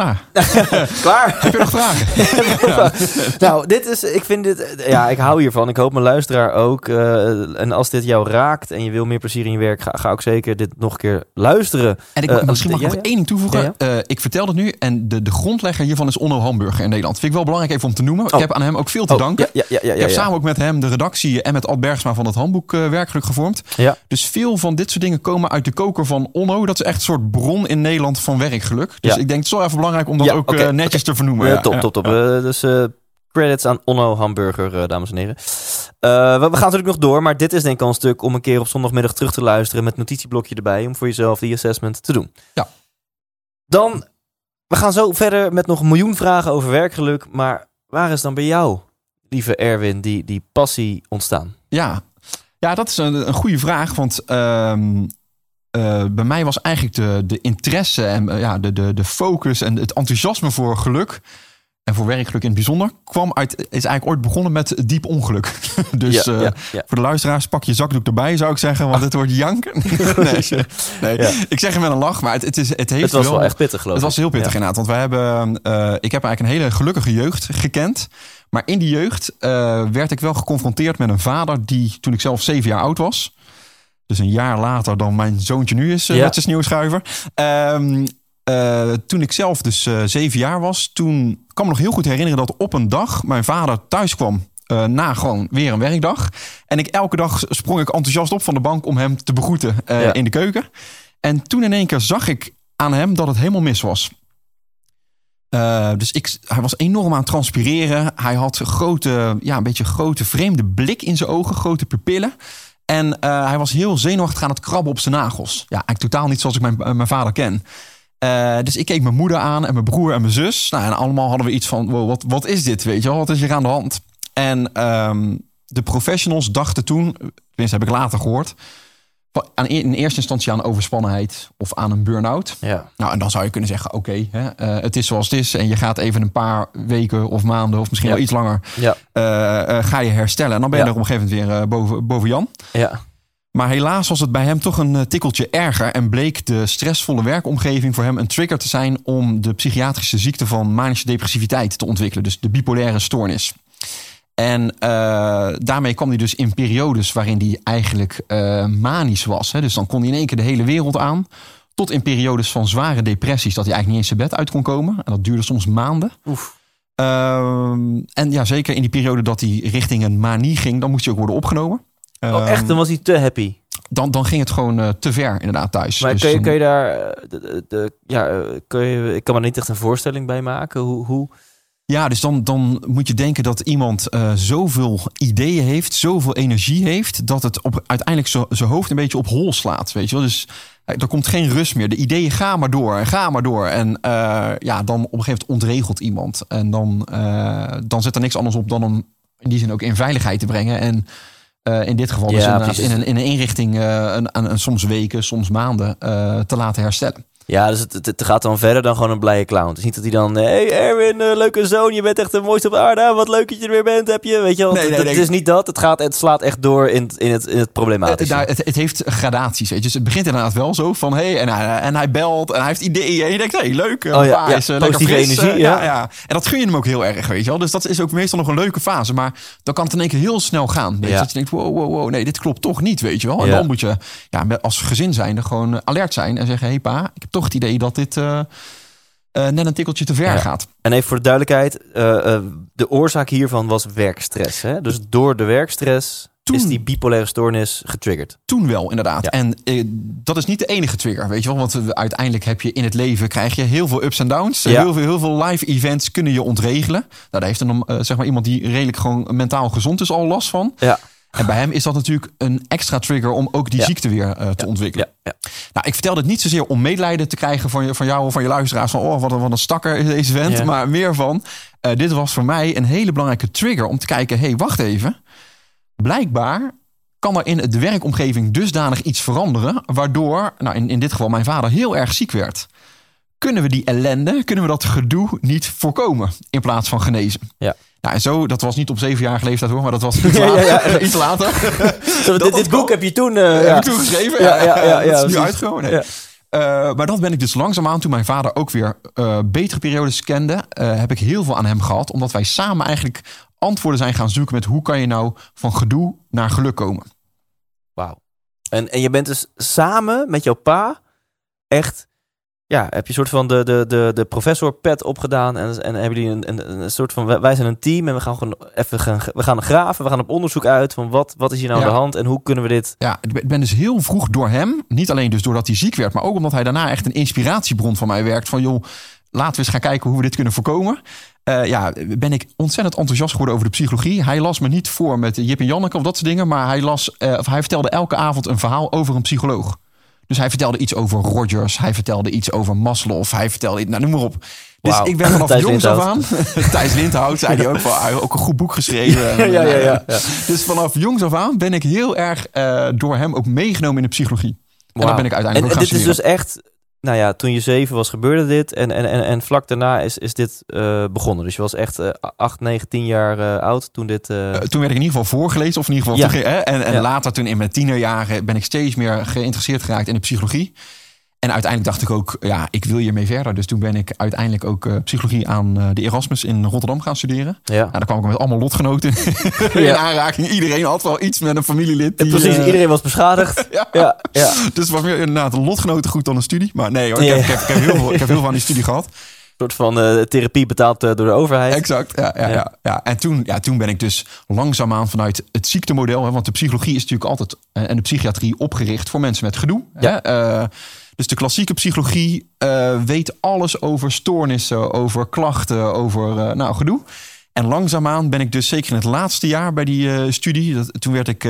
Nou, klaar. Heb je nog vragen? nou, dit is, ik vind dit, ja, ik hou hiervan. Ik hoop mijn luisteraar ook. Uh, en als dit jou raakt en je wil meer plezier in je werk, ga, ga ook zeker dit nog een keer luisteren. En ik, uh, misschien mag ik nog één ding toevoegen. Uh, ik vertel het nu en de, de grondlegger hiervan is Onno Hamburger in Nederland. Vind ik wel belangrijk even om te noemen. Oh. Ik heb aan hem ook veel te oh, danken. Ja, ja, ja, ik heb samen ook met hem de redactie en met Ad Bergsma van het handboek Werkgeluk gevormd. Ja. Dus veel van dit soort dingen komen uit de koker van Onno. Dat is echt een soort bron in Nederland van werkgeluk. Dus ik denk het is wel even belangrijk om dat ook okay netjes te vernoemen. Ja, top, top, top. dus uh, credits aan Onno Hamburger, dames en heren. Uh, we, we, gaan natuurlijk nog door, maar dit is denk ik al een stuk om een keer op zondagmiddag terug te luisteren met notitieblokje erbij om voor jezelf die assessment te doen. Ja. Dan, we gaan zo verder met nog een miljoen vragen over werkgeluk, maar waar is dan bij jou, lieve Erwin, die, die passie ontstaan? Ja, ja dat is een, een goede vraag, want um, uh, bij mij was eigenlijk de, de interesse en uh, ja, de, de, de focus en het enthousiasme voor geluk. En voor werkgeluk in het bijzonder kwam uit, is eigenlijk ooit begonnen met diep ongeluk. dus ja, uh, ja, ja. voor de luisteraars, pak je zakdoek erbij, zou ik zeggen, want het wordt janken. nee, nee. ik zeg hem met een lach, maar het, het, is, het heeft Het was wel, wel echt pittig, geloof Het was heel pittig inderdaad, want wij hebben, ik heb eigenlijk een hele gelukkige jeugd gekend. Maar in die jeugd werd ik wel geconfronteerd met een vader die, toen ik zelf zeven jaar oud was, dus een jaar later dan mijn zoontje nu is Ja. met zijn sneeuwschuiver. Ehm, eh, toen ik zelf dus eh, zeven jaar was, toen kan me nog heel goed herinneren dat op een dag mijn vader thuis kwam. eh, na gewoon weer een werkdag. En ik elke dag sprong ik enthousiast op van de bank om hem te begroeten eh, Ja. in de keuken. En toen in één keer zag ik aan hem dat het helemaal mis was. Eh, dus ik, hij was enorm aan het transpireren. Hij had grote, ja, een beetje grote vreemde blik in zijn ogen, grote pupillen. En eh, hij was heel zenuwachtig aan het krabben op zijn nagels. Ja, eigenlijk totaal niet zoals ik mijn, eh, mijn vader ken. Eh, dus ik keek mijn moeder aan en mijn broer en mijn zus. Nou, en allemaal hadden we iets van, wat, wat is dit, weet je wel? Wat is hier aan de hand? En ehm, de professionals dachten toen, tenminste heb ik later gehoord... Aan, in eerste instantie aan overspannenheid of aan een burn-out. Ja. Nou, en dan zou je kunnen zeggen, oké, eh, het is zoals het is. En je gaat even een paar weken of maanden of misschien Ja. wel iets langer... Ja. eh, eh, ga je herstellen. En dan ben je er op een gegeven moment weer boven, boven Jan. Ja. Maar helaas was het bij hem toch een tikkeltje erger en bleek de stressvolle werkomgeving voor hem een trigger te zijn om de psychiatrische ziekte van manische depressiviteit te ontwikkelen, dus de bipolaire stoornis. En eh, daarmee kwam hij dus in periodes waarin hij eigenlijk eh, manisch was. Hè? Dus dan kon hij in één keer de hele wereld aan. Tot in periodes van zware depressies dat hij eigenlijk niet eens zijn bed uit kon komen. En dat duurde soms maanden. Oef. Ehm, en ja, zeker in die periode dat hij richting een manie ging, dan moest hij ook worden opgenomen. oh, echt? Ehm, Dan was hij te happy. dan, dan ging het gewoon eh, te ver inderdaad thuis. Maar Dus kun, je, dan- kun je daar... De, de, de- ja, kun je, ik kan me niet echt een voorstelling bij maken. Hoe... hoe Ja, dus dan, dan moet je denken dat iemand eh, zoveel ideeën heeft, zoveel energie heeft, dat het op, uiteindelijk zo- zijn hoofd een beetje op hol slaat. Weet je wel? Dus eh, er komt geen rust meer. De ideeën gaan maar door en gaan maar door. En eh, ja, dan op een gegeven moment ontregelt iemand. En dan, eh, dan zit er niks anders op dan hem in die zin ook in veiligheid te brengen. En in dit geval dus Ja, precies. in een, in een inrichting een, een, een soms weken, soms maanden te laten herstellen. Ja, dus het, het, het gaat dan verder dan gewoon een blije clown. Het is niet dat hij dan... eh, hey Erwin, eh, leuke zoon, je bent echt de mooiste op aarde. Ah, Wat leuk dat je er weer bent, heb je. Weet je wel, Nee, het, nee, het nee. is niet dat. Het, gaat, het slaat echt door in, het- in, het, in het problematische. Eh, daar- het, het heeft gradaties. Weet je. Dus het begint inderdaad wel zo van... Hey, en, hij, en hij belt en hij heeft ideeën. En je denkt, hey, leuk. eh, Oh ja, ja, is, eh, positieve fris, energie, eh, ja. ja. En dat gun je hem ook heel erg, weet je wel. Dus dat is ook meestal nog een leuke fase. Maar dan kan het in één keer heel snel gaan. Weet je. Dat je denkt, wow, wow, wow. Nee, dit klopt toch niet, weet je wel. En dan moet je ja, als gezin zijnde gewoon eh, alert zijn. En zeggen, hey pa, ik heb toch het idee dat dit... eh, eh, net een tikkeltje te ver Ja. gaat. En even voor de duidelijkheid. eh, de oorzaak hiervan was werkstress. Hè? Dus door de werkstress Toen- is die bipolaire stoornis getriggerd. Toen wel, inderdaad. Ja. En eh, dat is niet de enige trigger, weet je wel. Want eh, uiteindelijk heb je in het leven krijg je heel veel ups en downs. Ja. Heel, veel, heel veel live events kunnen je ontregelen. Nou, daar heeft een, zeg maar iemand die redelijk gewoon mentaal gezond is al last van. Ja. En bij hem is dat natuurlijk een extra trigger om ook die Ja. ziekte weer eh, te ontwikkelen. Ja, ja. Nou, ik vertelde het niet zozeer om medelijden te krijgen van, je, van jou of van je luisteraars. Van, oh, wat een, wat een stakker is deze vent. Maar meer van, eh, dit was voor mij een hele belangrijke trigger om te kijken. Hé, hey, wacht even. Blijkbaar kan er in de werkomgeving dusdanig iets veranderen. Waardoor, nou in, in dit geval mijn vader heel erg ziek werd. Kunnen we die ellende, kunnen we dat gedoe niet voorkomen in plaats van genezen? Ja. Nou, en zo, dat was niet op zevenjarige leeftijd hoor, maar dat was iets later. ja, ja. iets later. Dit, dit boek heb je toen... eh, Heb toen geschreven? Ja, ja, ja, ja, dat is nu precies. uitgekomen. Nee. Eh, maar dat ben ik dus langzaamaan, toen mijn vader ook weer eh, betere periodes kende, heb ik heel veel aan hem gehad. Omdat wij samen eigenlijk antwoorden zijn gaan zoeken met hoe kan je nou van gedoe naar geluk komen. Wauw. En, en je bent dus samen met jouw pa echt... Ja, heb je een soort van de, de, de, de professor pet opgedaan en, en hebben jullie een, een, een soort van... wij- zijn een team en we gaan gewoon even gaan, we gaan graven. We gaan op onderzoek uit van wat, wat is hier nou Ja. aan de hand en hoe kunnen we dit... Ja, ik ben- ik ben dus heel vroeg door hem, niet alleen dus doordat hij ziek werd, maar ook omdat hij daarna echt een inspiratiebron van mij werkt. Van joh, laten we eens gaan kijken hoe we dit kunnen voorkomen. Eh, ja, ben ik ontzettend enthousiast geworden over de psychologie. Hij las me niet voor met Jip en Janneke of dat soort dingen, maar hij, las, eh, of hij vertelde elke avond een verhaal over een psycholoog. Dus hij vertelde iets over Rogers, hij vertelde iets over Maslow, hij vertelde iets, nou noem maar op. Dus ik ben vanaf jongs af aan. Thijs Lindhout zei hij ook, heeft ook een goed boek geschreven. En, Ja, ja, ja. Dus vanaf jongs af aan ben ik heel erg eh, door hem ook meegenomen in de psychologie. En Wauw. dan ben ik uiteindelijk en, ook en gaan dit is dus echt... Nou ja, toen je zeven was gebeurde dit en, en, en, en vlak daarna is, is dit eh, begonnen. Dus je was echt eh, acht, negen, tien jaar eh, oud toen dit... toen werd ik in ieder geval voorgelezen, of in ieder geval Ja. toen ging- hè, en, en Ja. later toen in mijn tienerjaren ben ik steeds meer geïnteresseerd geraakt in de psychologie. En uiteindelijk dacht ik ook, ja, ik wil hiermee verder. Dus toen ben ik uiteindelijk ook eh, psychologie aan eh, de Erasmus in Rotterdam gaan studeren. ja. Nou, daar kwam ik met allemaal lotgenoten in Ja. aanraking. Iedereen had wel iets met een familielid. Die, Precies, eh, iedereen was beschadigd. ja. Ja, ja. Dus het was meer inderdaad een lotgenoten goed dan een studie. Maar nee hoor, ik, heb, ik, heb, ik, heb heel veel, ik heb heel veel aan die studie gehad. Een soort van therapie betaald door de overheid. Exact, ja. ja, Ja. ja. ja. En toen, ja, toen ben ik dus langzaamaan vanuit het ziektemodel... Hè, want de psychologie is natuurlijk altijd... en de psychiatrie opgericht voor mensen met gedoe. Ja. Hè? Dus de klassieke psychologie eh, weet alles over stoornissen... over klachten, over eh, nou, gedoe. En langzaamaan ben ik dus zeker in het laatste jaar bij die eh, studie... Toen, werd ik,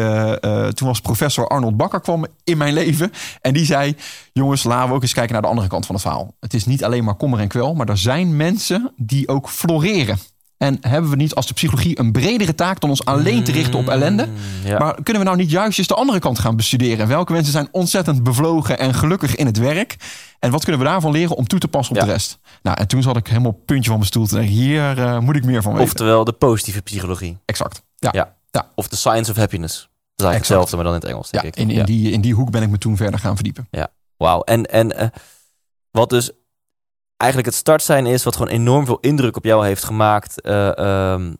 toen was professor Arnold Bakker kwam in mijn leven. En die zei, jongens, laten we ook eens kijken naar de andere kant van het verhaal. Het is niet alleen maar kommer en kwel, maar er zijn mensen die ook floreren. En hebben we niet als de psychologie een bredere taak dan ons alleen te richten op ellende? Mm, ja. Maar kunnen we nou niet juist eens de andere kant gaan bestuderen? En welke mensen zijn ontzettend bevlogen en gelukkig in het werk? En wat kunnen we daarvan leren om toe te passen op Ja. de rest? Nou, en toen zat ik helemaal op het puntje van mijn stoel te denken, hier eh, moet ik meer van weten. Oftewel de positieve psychologie. exact. Ja, Ja. ja. Of the science of happiness. Dat is eigenlijk Exact. hetzelfde, maar dan in het Engels, ja denk ik. in, in, Ja. Die, in die hoek ben ik me toen verder gaan verdiepen. Wauw. En, en eh, wat dus eigenlijk het startsein is, wat gewoon enorm veel indruk op jou heeft gemaakt. eh, ehm,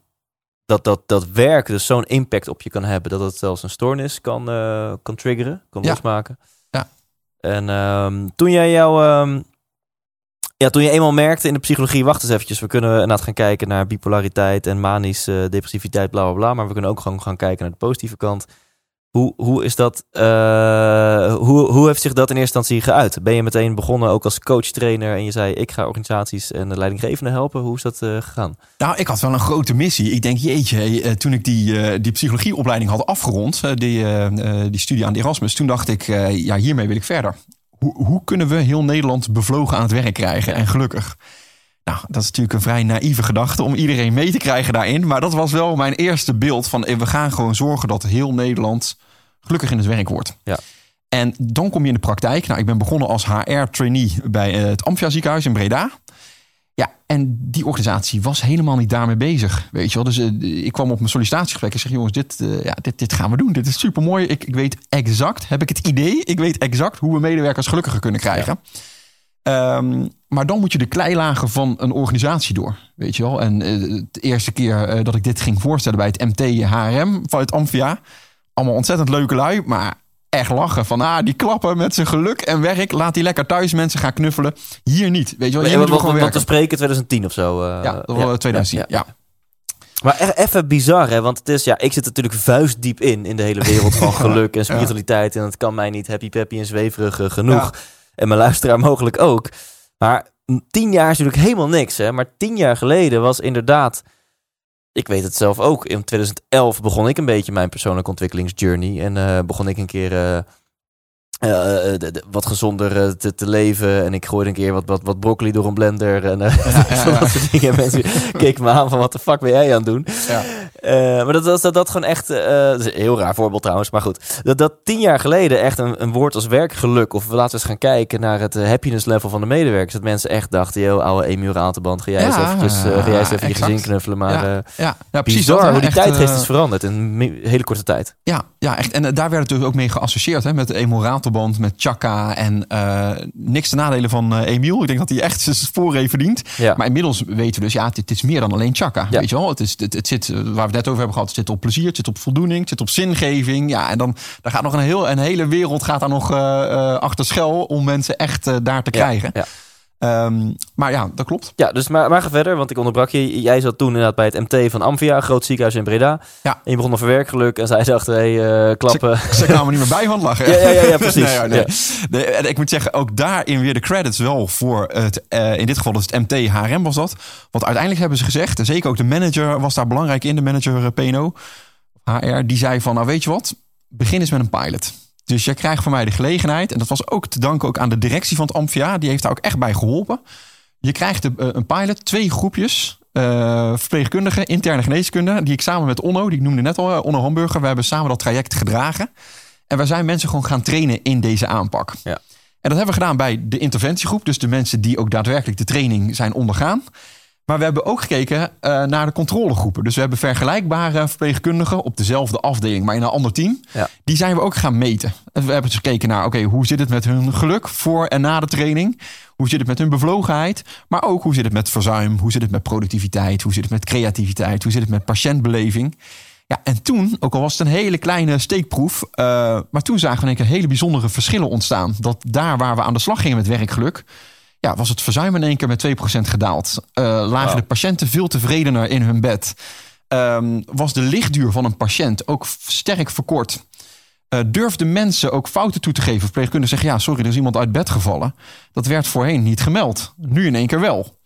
dat, dat, dat werk dus zo'n impact op je kan hebben. Dat het zelfs een stoornis kan, eh, kan triggeren, kan Ja. losmaken. Ja. En ehm, toen jij jouw, ehm, Ja, toen je eenmaal merkte in de psychologie, wacht eens eventjes, we kunnen inderdaad gaan kijken naar bipolariteit en manische depressiviteit, bla bla bla. Maar we kunnen ook gewoon gaan kijken naar de positieve kant. Hoe, hoe is dat, uh, hoe, hoe heeft zich dat in eerste instantie geuit? Ben je meteen begonnen ook als coach, trainer en je zei ik ga organisaties en de leidinggevenden helpen? Hoe is dat uh, gegaan? Nou, ik had wel een grote missie. Ik denk, jeetje, uh, toen ik die, die psychologieopleiding had afgerond, die, die studie aan de Erasmus, toen dacht ik, ja, hiermee wil ik verder. Hoe, hoe kunnen we heel Nederland bevlogen aan het werk krijgen en gelukkig? Nou, dat is natuurlijk een vrij naïeve gedachte om iedereen mee te krijgen daarin. Maar dat was wel mijn eerste beeld van we gaan gewoon zorgen dat heel Nederland gelukkig in het werk wordt. Ja. En dan kom je in de praktijk. Nou, ik ben begonnen als HR-trainee bij eh, het Amphia ziekenhuis in Breda. Ja, en die organisatie was helemaal niet daarmee bezig. Weet je wel. Dus uh, ik kwam op mijn sollicitatiegesprek en zeg: jongens, dit, uh, ja, dit, dit gaan we doen. Dit is super mooi. Ik, ik weet exact, heb ik het idee, ik weet exact hoe we medewerkers gelukkiger kunnen krijgen. Ja. Um, maar dan moet je de kleilagen van een organisatie door. Weet je wel. En uh, de eerste keer dat ik dit ging voorstellen bij het MT HRM vanuit Amphia allemaal ontzettend leuke lui, maar echt lachen. Van ah, die klappen met zijn geluk en werk. Laat die lekker thuis mensen gaan knuffelen. Hier niet. Weet je wel, je moet gewoon te spreken 2010 of zo. Uh, ja, dat was 2010. Ja. ja. Maar e-, even bizar, hè? Want het is, ja, ik zit natuurlijk vuistdiep in in de hele wereld van geluk en spiritualiteit. En het kan mij niet happy peppy en zweverig genoeg. En mijn luisteraar mogelijk ook. Maar tien jaar is natuurlijk helemaal niks, hè? Maar tien jaar geleden was inderdaad ik weet het zelf ook. In 2011 begon ik een beetje mijn persoonlijke ontwikkelingsjourney. En uh, begon ik een keer uh, uh, wat gezonder te, te, leven. En ik gooide een keer wat, wat, wat broccoli door een blender. En ja, ja, dat soort dingen. Mensen keken me aan van wat de fuck ben jij aan het doen? Uh, maar dat, dat, dat, dat gewoon echt... dat is een heel raar voorbeeld trouwens. Maar goed. Dat, dat tien jaar geleden echt een, een woord als werkgeluk... of laten we eens gaan kijken naar het happiness level van de medewerkers. Dat mensen echt dachten... joh, oude Emiel Ratenband, ga jij eens eventjes, uh, ga jij eens even je gezin knuffelen. Maar ja, precies bizar, hoe die tijdgeest is veranderd in een hele korte tijd. Ja, ja echt. En daar werd natuurlijk ook mee geassocieerd. Hè, met de Emiel Ratelband, met Chaka. En uh, niks te nadelen van uh, Emiel. Ik denk dat hij echt zijn sporen verdient. Ja. Maar inmiddels weten we dus, ja, het, het is meer dan alleen Chaka. Weet je wel? Het, is, het, het zit, waar we het net over hebben gehad, het zit op plezier, het zit op voldoening, het zit op zingeving. Ja, en dan daar gaat nog een, heel, een hele wereld gaat daar nog achter schel om mensen echt daar te krijgen. Ja. Um, maar ja, dat klopt. Ja, dus maar, maar ga verder, want ik onderbrak je. Jij zat toen inderdaad bij het MT van Amphia, groot ziekenhuis in Breda. Ja. En je begon over werkgeluk en zij dacht, hé, hey, uh, klappen. Ze, ze kwamen niet meer bij van lachen. ja, ja, ja, ja, precies. nee, nee. nee. en ik moet zeggen, ook daarin weer de credits wel voor het, uh, in dit geval dus het MT HRM was dat. Want uiteindelijk hebben ze gezegd, en zeker ook de manager was daar belangrijk in, de manager uh, PNO, HR, die zei van, nou weet je wat, begin eens met een pilot. Dus jij krijgt van mij de gelegenheid. En dat was ook te danken ook aan de directie van het Amphia. Die heeft daar ook echt bij geholpen. Je krijgt de, uh, een pilot, twee groepjes. Uh, verpleegkundigen, interne geneeskunde. Die ik samen met Onno, die ik noemde net al, uh, Onno Hamburger. We hebben samen dat traject gedragen. En we zijn mensen gewoon gaan trainen in deze aanpak. Ja. En dat hebben we gedaan bij de interventiegroep. Dus de mensen die ook daadwerkelijk de training zijn ondergaan. Maar we hebben ook gekeken uh, naar de controlegroepen. Dus we hebben vergelijkbare verpleegkundigen op dezelfde afdeling, maar in een ander team. Ja. Die zijn we ook gaan meten. We hebben dus gekeken naar, oké, hoe zit het met hun geluk voor en na de training? Hoe zit het met hun bevlogenheid? Maar ook hoe zit het met verzuim? Hoe zit het met productiviteit? Hoe zit het met creativiteit? Hoe zit het met patiëntbeleving? Ja, en toen, ook al was het een hele kleine steekproef, uh, maar toen zagen we een keer hele bijzondere verschillen ontstaan. Dat daar waar we aan de slag gingen met werkgeluk, ja, was het verzuim in één keer met 2% gedaald. Uh, lagen wow. de patiënten veel tevredener in hun bed. Um, was de lichtduur van een patiënt ook sterk verkort. Uh, durfden mensen ook fouten toe te geven? Verpleegkundigen zeggen, ja, sorry, er is iemand uit bed gevallen. Dat werd voorheen niet gemeld. Nu in één keer wel.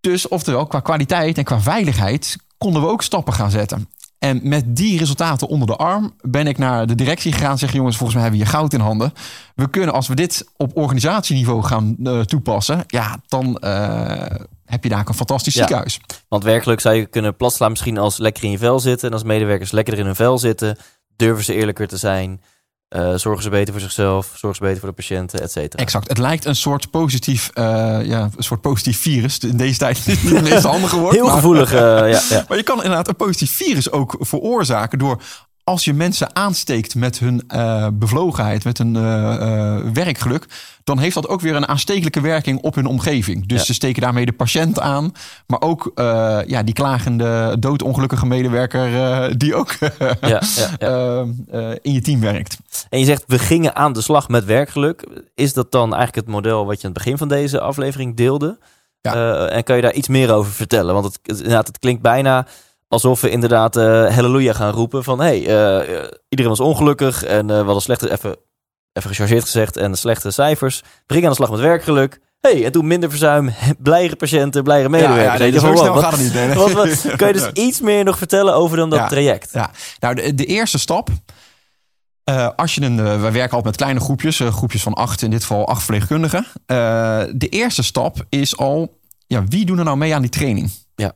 Dus oftewel, qua kwaliteit en qua veiligheid konden we ook stappen gaan zetten. En met die resultaten onder de arm ben ik naar de directie gegaan en zeggen: jongens, volgens mij hebben we hier goud in handen. We kunnen, als we dit op organisatieniveau gaan uh, toepassen, ja, dan uh, heb je daar een fantastisch ja. ziekenhuis. Want werkelijk zou je kunnen platslaan misschien als lekker in je vel zitten. En als medewerkers lekker in hun vel zitten, durven ze eerlijker te zijn. Uh, zorgen ze beter voor zichzelf, zorgen ze beter voor de patiënten, et cetera. Exact. Het lijkt een soort positief, uh, ja, een soort positief virus. In deze tijd niet het meest handige woord. Heel maar, gevoelig, uh, ja, ja. Maar je kan inderdaad een positief virus ook veroorzaken door als je mensen aansteekt met hun uh, bevlogenheid, met hun uh, uh, werkgeluk, dan heeft dat ook weer een aanstekelijke werking op hun omgeving. Dus ze steken daarmee de patiënt aan, maar ook ja, die klagende, doodongelukkige medewerker die ook ja, ja, in je team werkt. En je zegt, we gingen aan de slag met werkgeluk. Is dat dan eigenlijk het model wat je aan het begin van deze aflevering deelde? en kan je daar iets meer over vertellen? Want het, het klinkt bijna alsof we inderdaad uh, halleluja gaan roepen van hey, uh, iedereen was ongelukkig en we hadden slechte, even, even gechargeerd gezegd, en slechte cijfers. We gingen aan de slag met werkgeluk. hey, en toen minder verzuim, blijere patiënten, blijere medewerkers. Ja, ja, zo snel gaat het niet. Nee, wat, wat, kan je dus iets meer nog vertellen over dan dat traject? Ja, nou de, de eerste stap... Uh, als je een, uh, wij werken altijd met kleine groepjes, uh, groepjes van acht, in dit geval acht verpleegkundigen. de eerste stap is al, ja, wie doen er nou mee aan die training? Ja.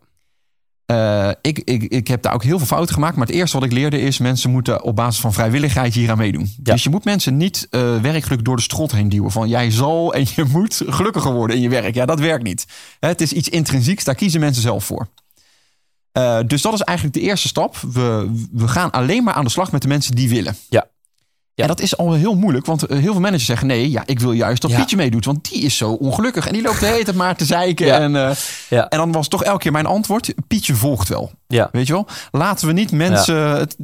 Uh, ik, ik, ik heb daar ook heel veel fouten gemaakt. Maar het eerste wat ik leerde is... mensen moeten op basis van vrijwilligheid hier aan meedoen. Dus je moet mensen niet uh, werkgeluk door de strot heen duwen. Van jij zal en je moet gelukkiger worden in je werk. Ja, dat werkt niet. Het is iets intrinsieks. Daar kiezen mensen zelf voor. Uh, dus dat is eigenlijk de eerste stap. We, we gaan alleen maar aan de slag met de mensen die willen. Ja. Ja. En dat is al heel moeilijk, want heel veel managers zeggen: nee, ja, ik wil juist dat Pietje meedoet, want die is zo ongelukkig en die loopt de hele tijd maar te zeiken. En, uh, ja. en dan was toch elke keer mijn antwoord: Pietje volgt wel. Ja. Weet je wel? Laten we niet mensen. Het,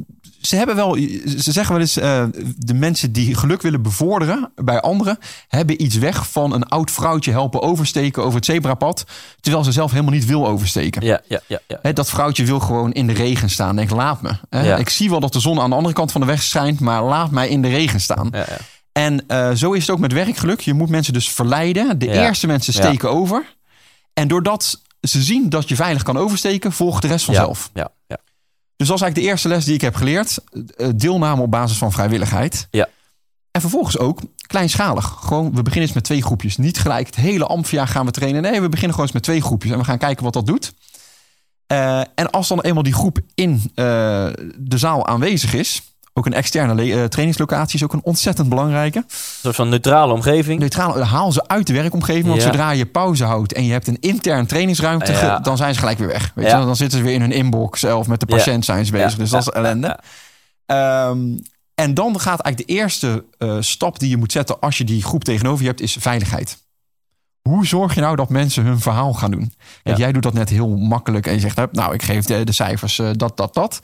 ze hebben wel, ze zeggen wel eens, uh, de mensen die geluk willen bevorderen bij anderen, hebben iets weg van een oud vrouwtje helpen oversteken over het zebrapad, terwijl ze zelf helemaal niet wil oversteken. Ja, ja, ja, ja. dat vrouwtje wil gewoon in de regen staan. Denk, laat me. Ja. Ik zie wel dat de zon aan de andere kant van de weg schijnt, maar laat mij in de regen staan. Ja, ja. En uh, zo is het ook met werkgeluk. Je moet mensen dus verleiden. De eerste mensen steken over. En doordat ze zien dat je veilig kan oversteken, volgt de rest vanzelf. Ja, ja. Dus dat is eigenlijk de eerste les die ik heb geleerd. Eh, deelname op basis van vrijwilligheid. Ja. En vervolgens ook kleinschalig. Gewoon, we beginnen eens met twee groepjes. Niet gelijk het hele Amphia gaan we trainen. Nee, we beginnen gewoon eens met twee groepjes. En we gaan kijken wat dat doet. Uh, en als dan eenmaal die groep in uh, de zaal aanwezig is... Ook een externe uh, trainingslocatie is ook een ontzettend belangrijke. Een soort van neutrale omgeving. Neutraal, haal ze uit de werkomgeving. Want ja. zodra je pauze houdt en je hebt een intern trainingsruimte, ja. dan zijn ze gelijk weer weg. Weet je? Dan zitten ze weer in hun inbox zelf met de patiënt zijn ze bezig. Dus dat is ellende. Um, en dan gaat eigenlijk de eerste uh, stap die je moet zetten als je die groep tegenover je hebt, is veiligheid. Hoe zorg je nou dat mensen hun verhaal gaan doen? Kijk, jij doet dat net heel makkelijk en je zegt, nou, ik geef de, de cijfers, uh, dat, dat, dat.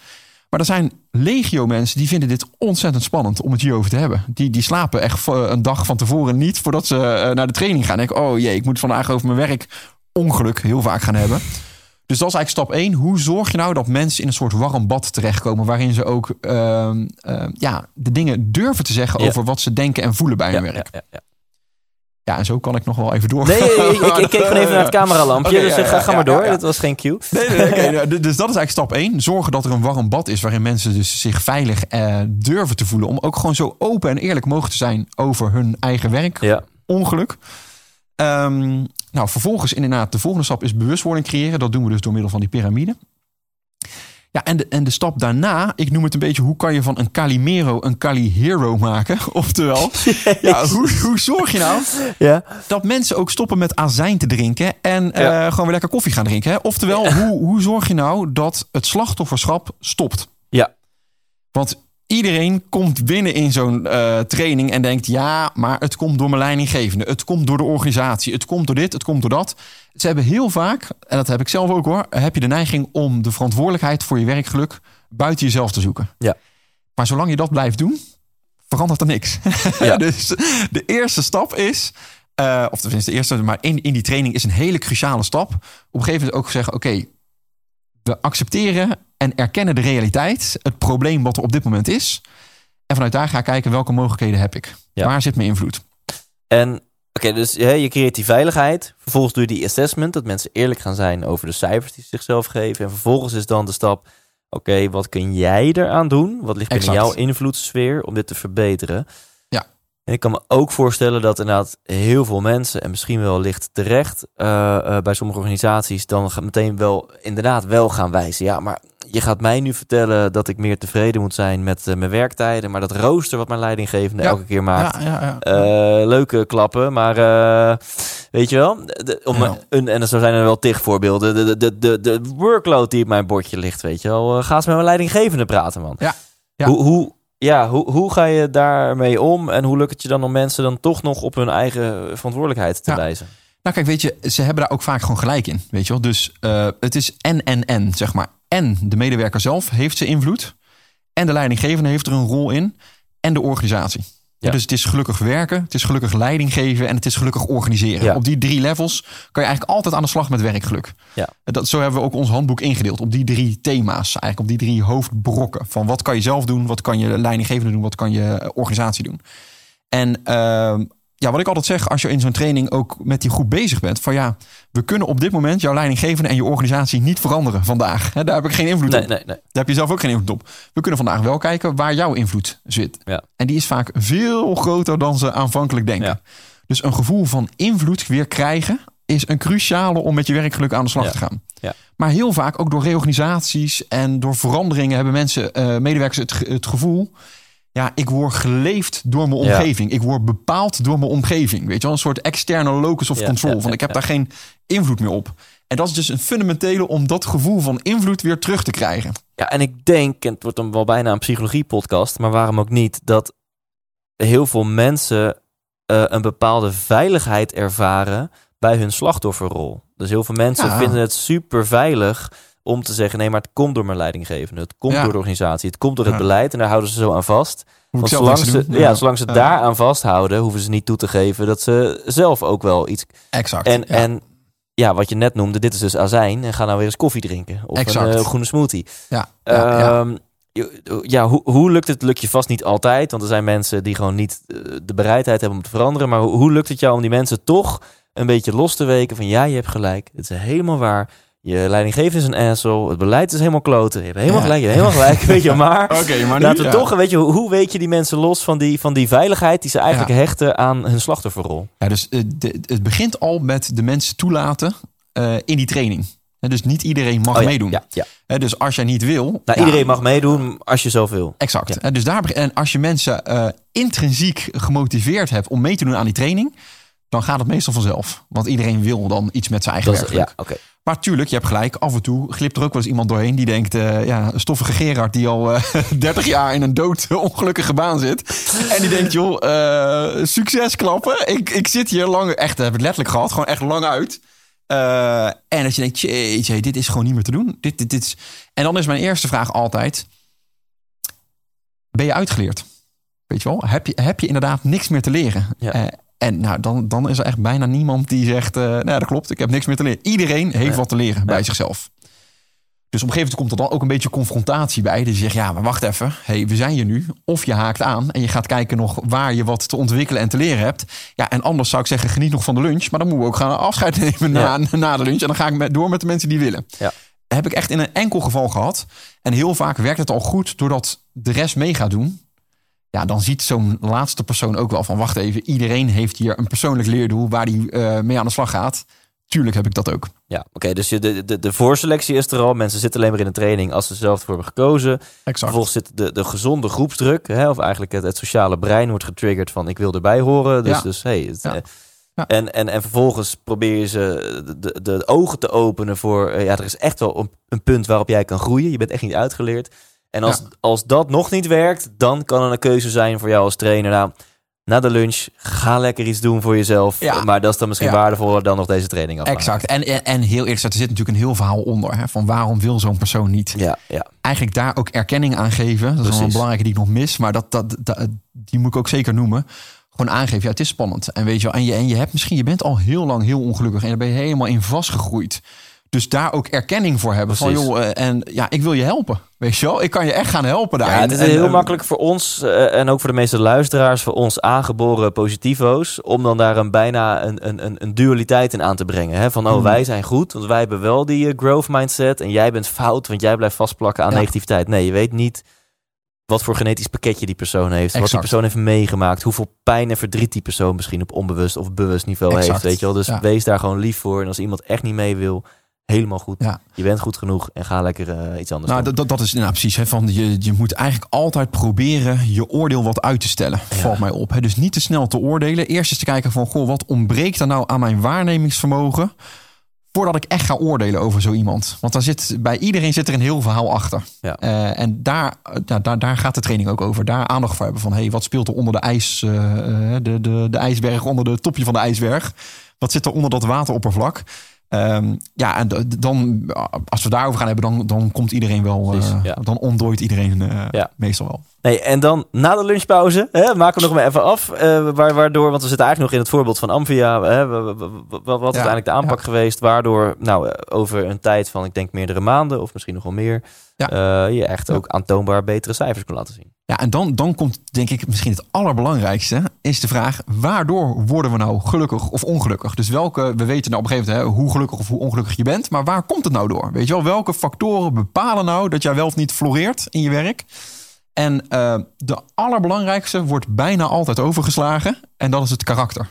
Maar er zijn legio mensen die vinden dit ontzettend spannend om het hierover te hebben. Die, die slapen echt een dag van tevoren niet voordat ze naar de training gaan. Denk, oh jee, ik moet vandaag over mijn werk ongeluk heel vaak gaan hebben. Dus dat is eigenlijk stap 1. Hoe zorg je nou dat mensen in een soort warm bad terechtkomen... waarin ze ook uh, uh, ja, de dingen durven te zeggen... Ja. over wat ze denken en voelen bij hun ja, werk. Ja, ja, en zo kan ik nog wel even door. Nee, ik, ik, ik keek gewoon even naar het cameralampje. Okay, dus ja, ga, ga maar door. Dat was geen cue. Nee, nee, okay, dus dat is eigenlijk stap 1. Zorgen dat er een warm bad is waarin mensen dus zich veilig uh, durven te voelen. Om ook gewoon zo open en eerlijk mogelijk te zijn over hun eigen werk. Ongeluk. Um, nou, vervolgens inderdaad, de volgende stap is bewustwording creëren. Dat doen we dus door middel van die piramide. Ja, en de, en de stap daarna, ik noem het een beetje, hoe kan je van een Calimero een Cali Hero maken? Oftewel, ja, hoe, hoe zorg je nou ja. dat mensen ook stoppen met azijn te drinken en ja. uh, gewoon weer lekker koffie gaan drinken? Hè? Oftewel, ja. hoe, hoe zorg je nou dat het slachtofferschap stopt? Ja. Want iedereen komt binnen in zo'n uh, training en denkt: ja, maar het komt door mijn leidinggevende, het komt door de organisatie, het komt door dit, het komt door dat. Ze hebben heel vaak, en dat heb ik zelf ook hoor, heb je de neiging om de verantwoordelijkheid voor je werkgeluk buiten jezelf te zoeken. Ja. Maar zolang je dat blijft doen, verandert er niks. Ja. dus de eerste stap is. Uh, of tenminste de eerste, maar in, in die training is een hele cruciale stap. Op een gegeven moment ook zeggen: oké, okay, we accepteren en erkennen de realiteit, het probleem wat er op dit moment is. En vanuit daar ga ik kijken welke mogelijkheden heb ik. Ja. Waar zit mijn invloed? En oké, okay, dus je creëert die veiligheid. Vervolgens doe je die assessment, dat mensen eerlijk gaan zijn over de cijfers die ze zichzelf geven. En vervolgens is dan de stap, oké, okay, wat kun jij eraan doen? Wat ligt binnen jouw invloedssfeer om dit te verbeteren? En ik kan me ook voorstellen dat inderdaad heel veel mensen, en misschien wel licht terecht, uh, uh, bij sommige organisaties dan meteen wel inderdaad wel gaan wijzen. Ja, maar je gaat mij nu vertellen dat ik meer tevreden moet zijn met uh, mijn werktijden. Maar dat rooster wat mijn leidinggevende ja. elke keer maakt. Ja, ja, leuke klappen, maar weet je wel. De, om een, en zo zijn er wel tig voorbeelden. De, de, de, de workload die op mijn bordje ligt, weet je wel. ga eens met mijn leidinggevende praten, man. Ja. Hoe, hoe, ja, hoe, hoe ga je daarmee om en hoe lukt het je dan om mensen dan toch nog op hun eigen verantwoordelijkheid te wijzen? Nou kijk, weet je, ze hebben daar ook vaak gewoon gelijk in, weet je wel. Dus uh, het is en, en, en, zeg maar. En de medewerker zelf heeft zijn invloed. En de leidinggevende heeft er een rol in. En de organisatie. Ja. Dus het is gelukkig werken, het is gelukkig leiding geven en het is gelukkig organiseren. Ja. Op die drie levels kan je eigenlijk altijd aan de slag met werkgeluk. Ja. Dat, zo hebben we ook ons handboek ingedeeld op die drie thema's. Eigenlijk op die drie hoofdbrokken. Van wat kan je zelf doen, wat kan je leidinggevende doen, wat kan je organisatie doen. En uh, ja, wat ik altijd zeg als je in zo'n training ook met die groep bezig bent. Van ja, we kunnen op dit moment jouw leidinggevende en je organisatie niet veranderen vandaag. daar heb ik geen invloed op. Nee, nee. Daar heb je zelf ook geen invloed op. We kunnen vandaag wel kijken waar jouw invloed zit. Ja. En die is vaak veel groter dan ze aanvankelijk denken. Ja. Dus een gevoel van invloed weer krijgen is een cruciale om met je werkgeluk aan de slag te gaan. Ja. Maar heel vaak ook door reorganisaties en door veranderingen hebben mensen, uh, medewerkers het, het gevoel ja, ik word geleefd door mijn omgeving. Ik word bepaald door mijn omgeving. Weet je wel, een soort externe locus of control. van ik heb daar geen invloed meer op. En dat is dus een fundamentele om dat gevoel van invloed weer terug te krijgen. Ja, en ik denk, en het wordt dan wel bijna een psychologie-podcast, maar waarom ook niet, dat heel veel mensen uh, een bepaalde veiligheid ervaren bij hun slachtofferrol. Dus heel veel mensen vinden het super veilig om te zeggen: nee, maar het komt door mijn leidinggevende. Het komt door de organisatie. Het komt door het beleid. En daar houden ze zo aan vast. Want zolang ze, ja. zolang ze daar aan vasthouden, hoeven ze niet toe te geven dat ze zelf ook wel iets. Exact. En, en ja, wat je net noemde, dit is dus azijn. En ga nou weer eens koffie drinken. Of exact. een uh, groene smoothie. Ja. Um, ja, hoe, hoe lukt het? Lukt je vast niet altijd. Want er zijn mensen die gewoon niet eh, de bereidheid hebben om te veranderen. Maar hoe, hoe lukt het jou om die mensen toch een beetje los te weken? Van ja, je hebt gelijk. Het is helemaal waar je leidinggever is een asshole. Het beleid is helemaal kloten. Je hebt helemaal gelijk. Je hebt helemaal gelijk. weet je, maar, okay, maar nu, laten we toch, weet je, hoe weet je die mensen los van die, van die veiligheid die ze eigenlijk hechten aan hun slachtofferrol? Ja, dus uh, het begint al met de mensen toelaten uh, in die training. dus niet iedereen mag oh, meedoen. Ja, ja. dus als jij niet wil. Nou, iedereen mag meedoen als je zelf wil. Exact. Dus daar, en als je mensen uh, intrinsiek gemotiveerd hebt om mee te doen aan die training, dan gaat het meestal vanzelf. Want iedereen wil dan iets met zijn eigen werk. Ja, oké. Maar tuurlijk, je hebt gelijk. Af en toe glipt er ook wel eens iemand doorheen die denkt... Uh, ja, een stoffige Gerard die al uh, eh, 30 jaar in een dood ongelukkige baan zit. En die denkt, joh, uh, succes klappen. Ik, ik zit hier lang... Echt, heb ik letterlijk gehad. Gewoon echt lang uit. en dat je denkt, jeetje, dit is gewoon niet meer te doen. Dit, dit, dit is... En dan is mijn eerste vraag altijd... Ben je uitgeleerd? Weet je wel? Heb je, heb je inderdaad niks meer te leren? Ja. En nou, dan, dan is er echt bijna niemand die zegt: uh, Nou, dat klopt, ik heb niks meer te leren. Iedereen heeft wat te leren bij zichzelf. Dus op een gegeven moment komt er dan ook een beetje confrontatie bij. Dus je zegt: Ja, maar wacht even. Hey, we zijn hier nu. Of je haakt aan en je gaat kijken nog waar je wat te ontwikkelen en te leren hebt. Ja, en anders zou ik zeggen: Geniet nog van de lunch. Maar dan moeten we ook gaan afscheid nemen na, na de lunch. En dan ga ik met, door met de mensen die willen. Ja. heb ik echt in een enkel geval gehad. En heel vaak werkt het al goed doordat de rest mee gaat doen. Ja, dan ziet zo'n laatste persoon ook wel van... wacht even, iedereen heeft hier een persoonlijk leerdoel... waar hij uh, mee aan de slag gaat. Tuurlijk heb ik dat ook. Ja, oké. dus de, de, de voorselectie is er al. Mensen zitten alleen maar in een training als ze zelf voor hebben gekozen. Exact. Vervolgens zit de, de gezonde groepsdruk... Hè, of eigenlijk het, het sociale brein wordt getriggerd van... ik wil erbij horen. Dus, ja. dus hey, het, ja. Ja. En, en, en vervolgens probeer je ze de, de, de ogen te openen voor... Uh, ja, er is echt wel een, een punt waarop jij kan groeien. Je bent echt niet uitgeleerd. En als, als dat nog niet werkt, dan kan er een keuze zijn voor jou als trainer. Nou, na de lunch, ga lekker iets doen voor jezelf. Ja. Maar dat is dan misschien waardevoller dan nog deze training af. Exact. En, en, en heel eerlijk, er zit natuurlijk een heel verhaal onder. Hè, van waarom wil zo'n persoon niet? Ja, ja. Eigenlijk daar ook erkenning aan geven. Dat is wel een belangrijke die ik nog mis. Maar dat, dat, dat, die moet ik ook zeker noemen. Gewoon aangeven, ja, het is spannend. En weet je wel, en je, en je hebt misschien, je bent al heel lang heel ongelukkig. En daar ben je helemaal in vastgegroeid. Dus daar ook erkenning voor hebben. Van joh, eh, en ja, ik wil je helpen. Weet je wel, ik kan je echt gaan helpen daar. Ja, het is heel eh, makkelijk voor ons uh, en ook voor de meeste luisteraars, voor ons aangeboren positivo's, om dan daar een bijna een, een, een dualiteit in aan te brengen. Hè? Van oh, hmm. wij zijn goed, want wij hebben wel die growth mindset en jij bent fout, want jij blijft vastplakken aan negativiteit. Nee, je weet niet wat voor genetisch pakketje die persoon heeft, wat die persoon heeft meegemaakt, hoeveel pijn en verdriet die persoon misschien op onbewust of bewust niveau heeft. Weet je wel, dus wees daar gewoon lief voor. En als iemand echt niet mee wil, helemaal goed. Ja. Je bent goed genoeg en ga lekker uh, iets anders nou, doen. Dat, dat is nou, precies. Hè, van je, je moet eigenlijk altijd proberen je oordeel wat uit te stellen. Valt mij op. Hè. Dus niet te snel te oordelen. Eerst eens te kijken van, goh, wat ontbreekt er nou aan mijn waarnemingsvermogen? voordat ik echt ga oordelen over zo iemand. Want daar zit, bij iedereen zit er een heel verhaal achter. Ja. Uh, en daar, daar, daar gaat de training ook over. Daar aandacht voor hebben van... hey, wat speelt er onder de ijs, uh, de, de, de ijsberg, onder de topje van de ijsberg? Wat zit er onder dat wateroppervlak? Um, ja, en dan, als we daarover gaan hebben, dan, dan komt iedereen wel. Precies, ja. Dan ontdooit iedereen ja. meestal wel. Nee, en dan na de lunchpauze, hè, maken we nog maar even af. Uh, waardoor, want we zitten eigenlijk nog in het voorbeeld van Amphia. Hè, wat is uiteindelijk de aanpak geweest? Waardoor, nou, over een tijd van, ik denk, meerdere maanden of misschien nog wel meer. Ja. je echt ook aantoonbaar betere cijfers kon laten zien. Ja, en dan, dan komt denk ik misschien het allerbelangrijkste, is de vraag, waardoor worden we nou gelukkig of ongelukkig? Dus welke, we weten nou op een gegeven moment hè, hoe gelukkig of hoe ongelukkig je bent, maar waar komt het nou door? Weet je wel, welke factoren bepalen nou dat jij wel of niet floreert in je werk? En uh, de allerbelangrijkste wordt bijna altijd overgeslagen en dat is het karakter.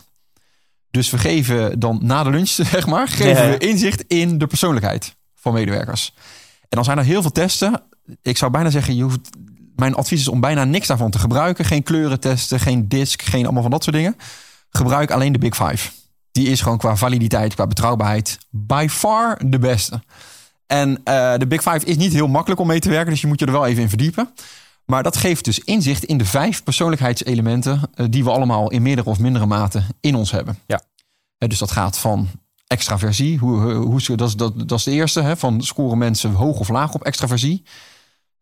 Dus we geven dan na de lunch, zeg maar, geven we inzicht in de persoonlijkheid van medewerkers. En dan zijn er heel veel testen. Ik zou bijna zeggen, je hoeft mijn advies is om bijna niks daarvan te gebruiken. Geen kleuren testen, geen disk, geen allemaal van dat soort dingen. Gebruik alleen de Big Five. Die is gewoon qua validiteit, qua betrouwbaarheid by far de beste. En uh, de Big Five is niet heel makkelijk om mee te werken, dus je moet je er wel even in verdiepen. Maar dat geeft dus inzicht in de vijf persoonlijkheidselementen uh, die we allemaal in meerdere of mindere mate in ons hebben. Ja. Dus dat gaat van extraversie, hoe, hoe, dat, is, dat, dat is de eerste, hè, van scoren mensen hoog of laag op extraversie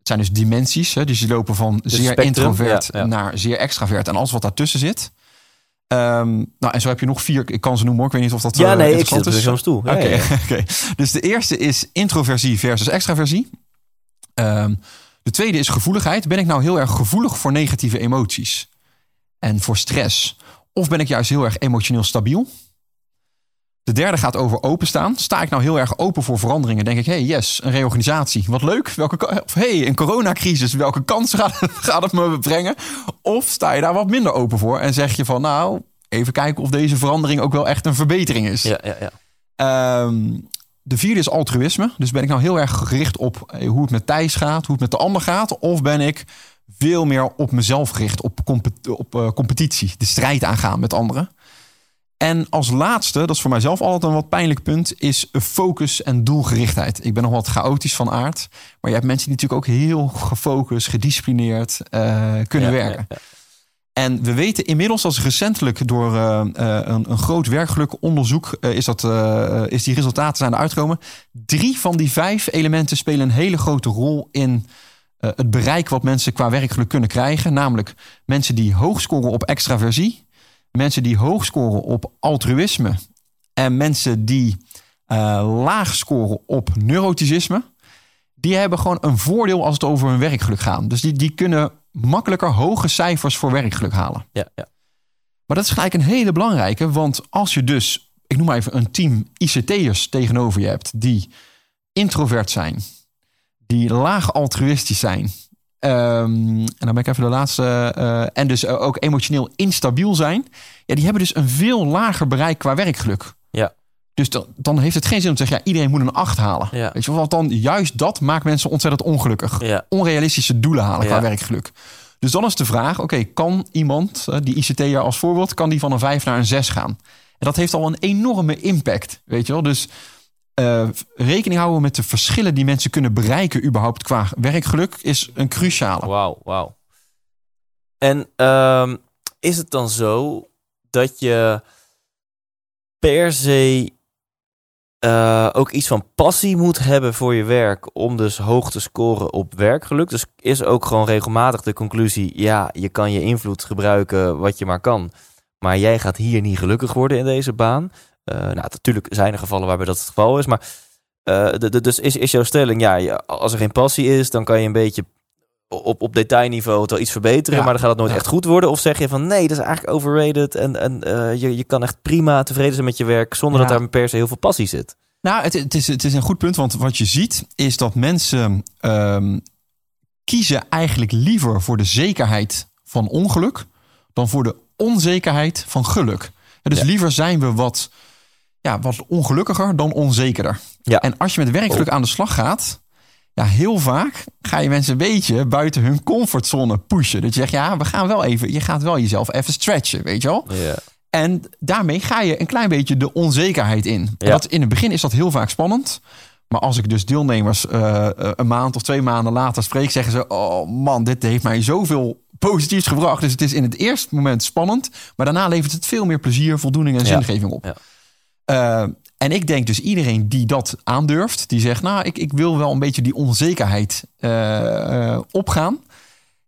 zijn dus dimensies. Hè? Dus die lopen van zeer introvert naar zeer extravert. En alles wat daartussen zit. Um, nou, en zo heb je nog vier. Ik kan ze noemen, ik weet niet of dat. Ja, uh, nee, ik zit er zo'n stoel. Oké, okay, okay. Dus de eerste is introversie versus extraversie. Um, de tweede is gevoeligheid. Ben ik nou heel erg gevoelig voor negatieve emoties en voor stress? Of ben ik juist heel erg emotioneel stabiel? De derde gaat over openstaan. Sta ik nou heel erg open voor veranderingen? Denk ik, hey, yes, een reorganisatie. Wat leuk. Welke, of hey, een coronacrisis. Welke kansen gaat, gaat het me brengen? Of sta je daar wat minder open voor en zeg je van, nou, even kijken of deze verandering ook wel echt een verbetering is. Ja, ja, ja. Um, de vierde is altruïsme. Dus ben ik nou heel erg gericht op hoe het met Thijs gaat, hoe het met de ander gaat? Of ben ik veel meer op mezelf gericht, op, compet op uh, competitie, de strijd aangaan met anderen? En als laatste, dat is voor mijzelf altijd een wat pijnlijk punt, is focus en doelgerichtheid. Ik ben nog wat chaotisch van aard, maar je hebt mensen die natuurlijk ook heel gefocust, gedisciplineerd uh, kunnen ja, werken. Ja, ja. En we weten inmiddels als recentelijk door uh, een, een, groot werkgeluk onderzoek uh, is, dat, is die resultaten zijn eruit gekomen. Drie van die vijf elementen spelen een hele grote rol in het bereik wat mensen qua werkgeluk kunnen krijgen. Namelijk mensen die hoog scoren op extraversie, mensen die hoog scoren op altruïsme en mensen die laag scoren op neuroticisme, die hebben gewoon een voordeel als het over hun werkgeluk gaat. Dus die, die kunnen makkelijker hoge cijfers voor werkgeluk halen. Ja, ja. Maar dat is gelijk een hele belangrijke, want als je dus, ik noem maar even een team ICT'ers tegenover je hebt die introvert zijn, die laag altruïstisch zijn, Um, en dan ben ik even de laatste. Uh, en dus ook emotioneel instabiel zijn. Ja, die hebben dus een veel lager bereik qua werkgeluk. Dus dan, dan heeft het geen zin om te zeggen, ja, iedereen moet een 8 halen. Ja. Weet je wel, dan juist dat maakt mensen ontzettend ongelukkig. Ja. Onrealistische doelen halen qua werkgeluk. Dus dan is de vraag, oké, kan iemand, die ICT'er als voorbeeld, kan die van een 5 naar een 6 gaan? En dat heeft al een enorme impact, weet je wel. Dus uh, rekening houden met de verschillen die mensen kunnen bereiken, überhaupt qua werkgeluk, is een cruciale. Wauw, wauw. En um, is het dan zo dat je per se uh, ook iets van passie moet hebben voor je werk om dus hoog te scoren op werkgeluk? Dus is ook gewoon regelmatig de conclusie: ja, je kan je invloed gebruiken wat je maar kan. Maar jij gaat hier niet gelukkig worden in deze baan. Uh, nou, natuurlijk zijn er gevallen waarbij dat het geval is. Maar de, de, dus is, is jouw stelling, ja, als er geen passie is, dan kan je een beetje op, op detailniveau het wel iets verbeteren, ja. maar dan gaat het nooit ja. echt goed worden. Of zeg je van nee, dat is eigenlijk overrated en, en uh, je, je kan echt prima tevreden zijn met je werk zonder ja. dat daar per se heel veel passie zit. Nou, het, het, is, het is een goed punt, want wat je ziet is dat mensen um, kiezen eigenlijk liever voor de zekerheid van ongeluk dan voor de onzekerheid van geluk. Dus liever zijn we wat ja, wat ongelukkiger dan onzekerder. Ja. En als je met werkgeluk oh. aan de slag gaat, ja, heel vaak ga je mensen een beetje buiten hun comfortzone pushen. Dat je zegt, ja, we gaan wel even, je gaat wel jezelf even stretchen, weet je wel? Ja. En daarmee ga je een klein beetje de onzekerheid in. Ja. Dat, in het begin is dat heel vaak spannend. Maar als ik dus deelnemers eh, eh, een maand of twee maanden later spreek, zeggen ze: Oh man, dit heeft mij zoveel positiefs gebracht. Dus het is in het eerste moment spannend, maar daarna levert het veel meer plezier, voldoening en Ja. zingeving op. Ja. Eh, en ik denk dus iedereen die dat aandurft, die zegt: Nou, ik, ik wil wel een beetje die onzekerheid eh, eh, opgaan.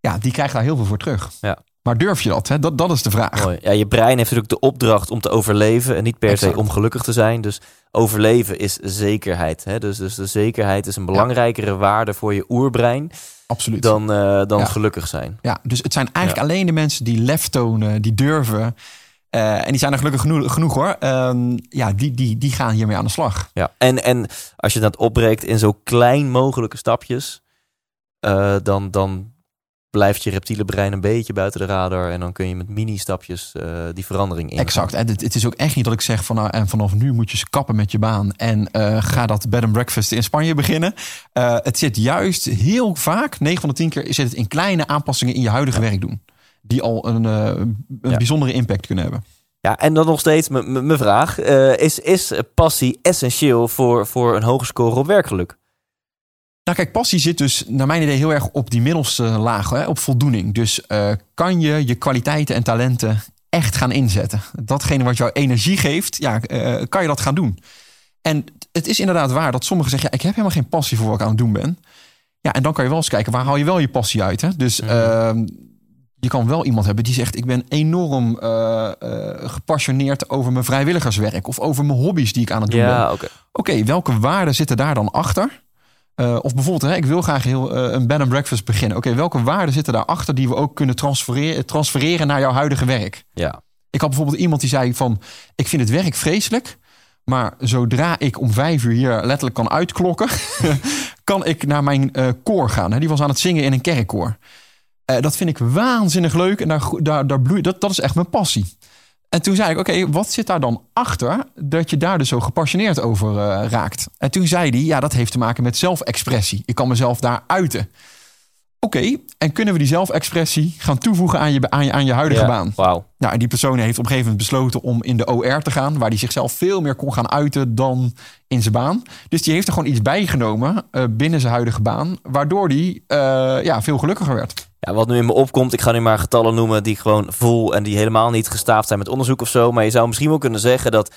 Ja, die krijgt daar heel veel voor terug. Ja. Maar durf je dat? Hè? Dat, dat is de vraag. Mooi. Ja, je brein heeft natuurlijk de opdracht om te overleven en niet per Exact. se om gelukkig te zijn. Dus overleven is zekerheid. Hè? Dus, dus de zekerheid is een belangrijkere waarde voor je oerbrein Absoluut. dan, eh, dan Ja. gelukkig zijn. Ja, dus het zijn eigenlijk alleen de mensen die lef tonen, die durven. Eh, en die zijn er gelukkig genoeg, genoeg hoor. Ehm, ja, die, die, die gaan hiermee aan de slag. Ja. En, en als je dat opbreekt in zo klein mogelijke stapjes, eh, dan, dan blijft je reptiele brein een beetje buiten de radar. En dan kun je met mini-stapjes eh, die verandering in. Exact. En het, het is ook echt niet dat ik zeg van nou, en vanaf nu moet je ze kappen met je baan. En ga dat bed and breakfast in Spanje beginnen. Het zit juist heel vaak, 9 van de 10 keer, zit het in kleine aanpassingen in je huidige werk doen. Die al een, eh, een Ja. bijzondere impact kunnen hebben. Ja, en dan nog steeds mijn vraag. eh, is, is passie essentieel voor, voor een hoge score op werkgeluk? Nou kijk, passie zit dus naar mijn idee heel erg op die middelste laag, hè, op voldoening. Dus eh, kan je je kwaliteiten en talenten echt gaan inzetten? Datgene wat jou energie geeft, ja, kan je dat gaan doen? En het is inderdaad waar dat sommigen zeggen, ja, ik heb helemaal geen passie voor wat ik aan het doen ben. Ja, en dan kan je wel eens kijken, waar haal je wel je passie uit? Hè? Dus Mhm. ehm, je kan wel iemand hebben die zegt, ik ben enorm eh, eh, gepassioneerd over mijn vrijwilligerswerk of over mijn hobby's die ik aan het doen ben. Ja, oké. Oké, welke waarden zitten daar dan achter? Eh, of bijvoorbeeld, hè, ik wil graag heel, een bed and breakfast beginnen. Oké, welke waarden zitten daarachter die we ook kunnen transfereren, transfereren naar jouw huidige werk? Ja. Ik had bijvoorbeeld iemand die zei van, ik vind het werk vreselijk, maar zodra ik om vijf uur hier letterlijk kan uitklokken, kan ik naar mijn koor gaan. Hè? Die was aan het zingen in een kerkkoor. Eh, dat vind ik waanzinnig leuk en daar, daar, daar bloeit, dat, dat is echt mijn passie. En toen zei ik, oké, wat zit daar dan achter dat je daar dus zo gepassioneerd over eh, raakt? En toen zei hij, ja, dat heeft te maken met zelfexpressie. Ik kan mezelf daar uiten. Oké, en kunnen we die zelfexpressie gaan toevoegen aan je, aan je, aan je huidige Ja, baan? Wauw. Nou, en die persoon heeft op een gegeven moment besloten om in de OR te gaan, waar hij zichzelf veel meer kon gaan uiten dan in zijn baan. Dus die heeft er gewoon iets bijgenomen eh, binnen zijn huidige baan, waardoor hij eh, ja, veel gelukkiger werd. Ja, wat nu in me opkomt, ik ga nu maar getallen noemen die gewoon voel en die helemaal niet gestaafd zijn met onderzoek of zo. Maar je zou misschien wel kunnen zeggen dat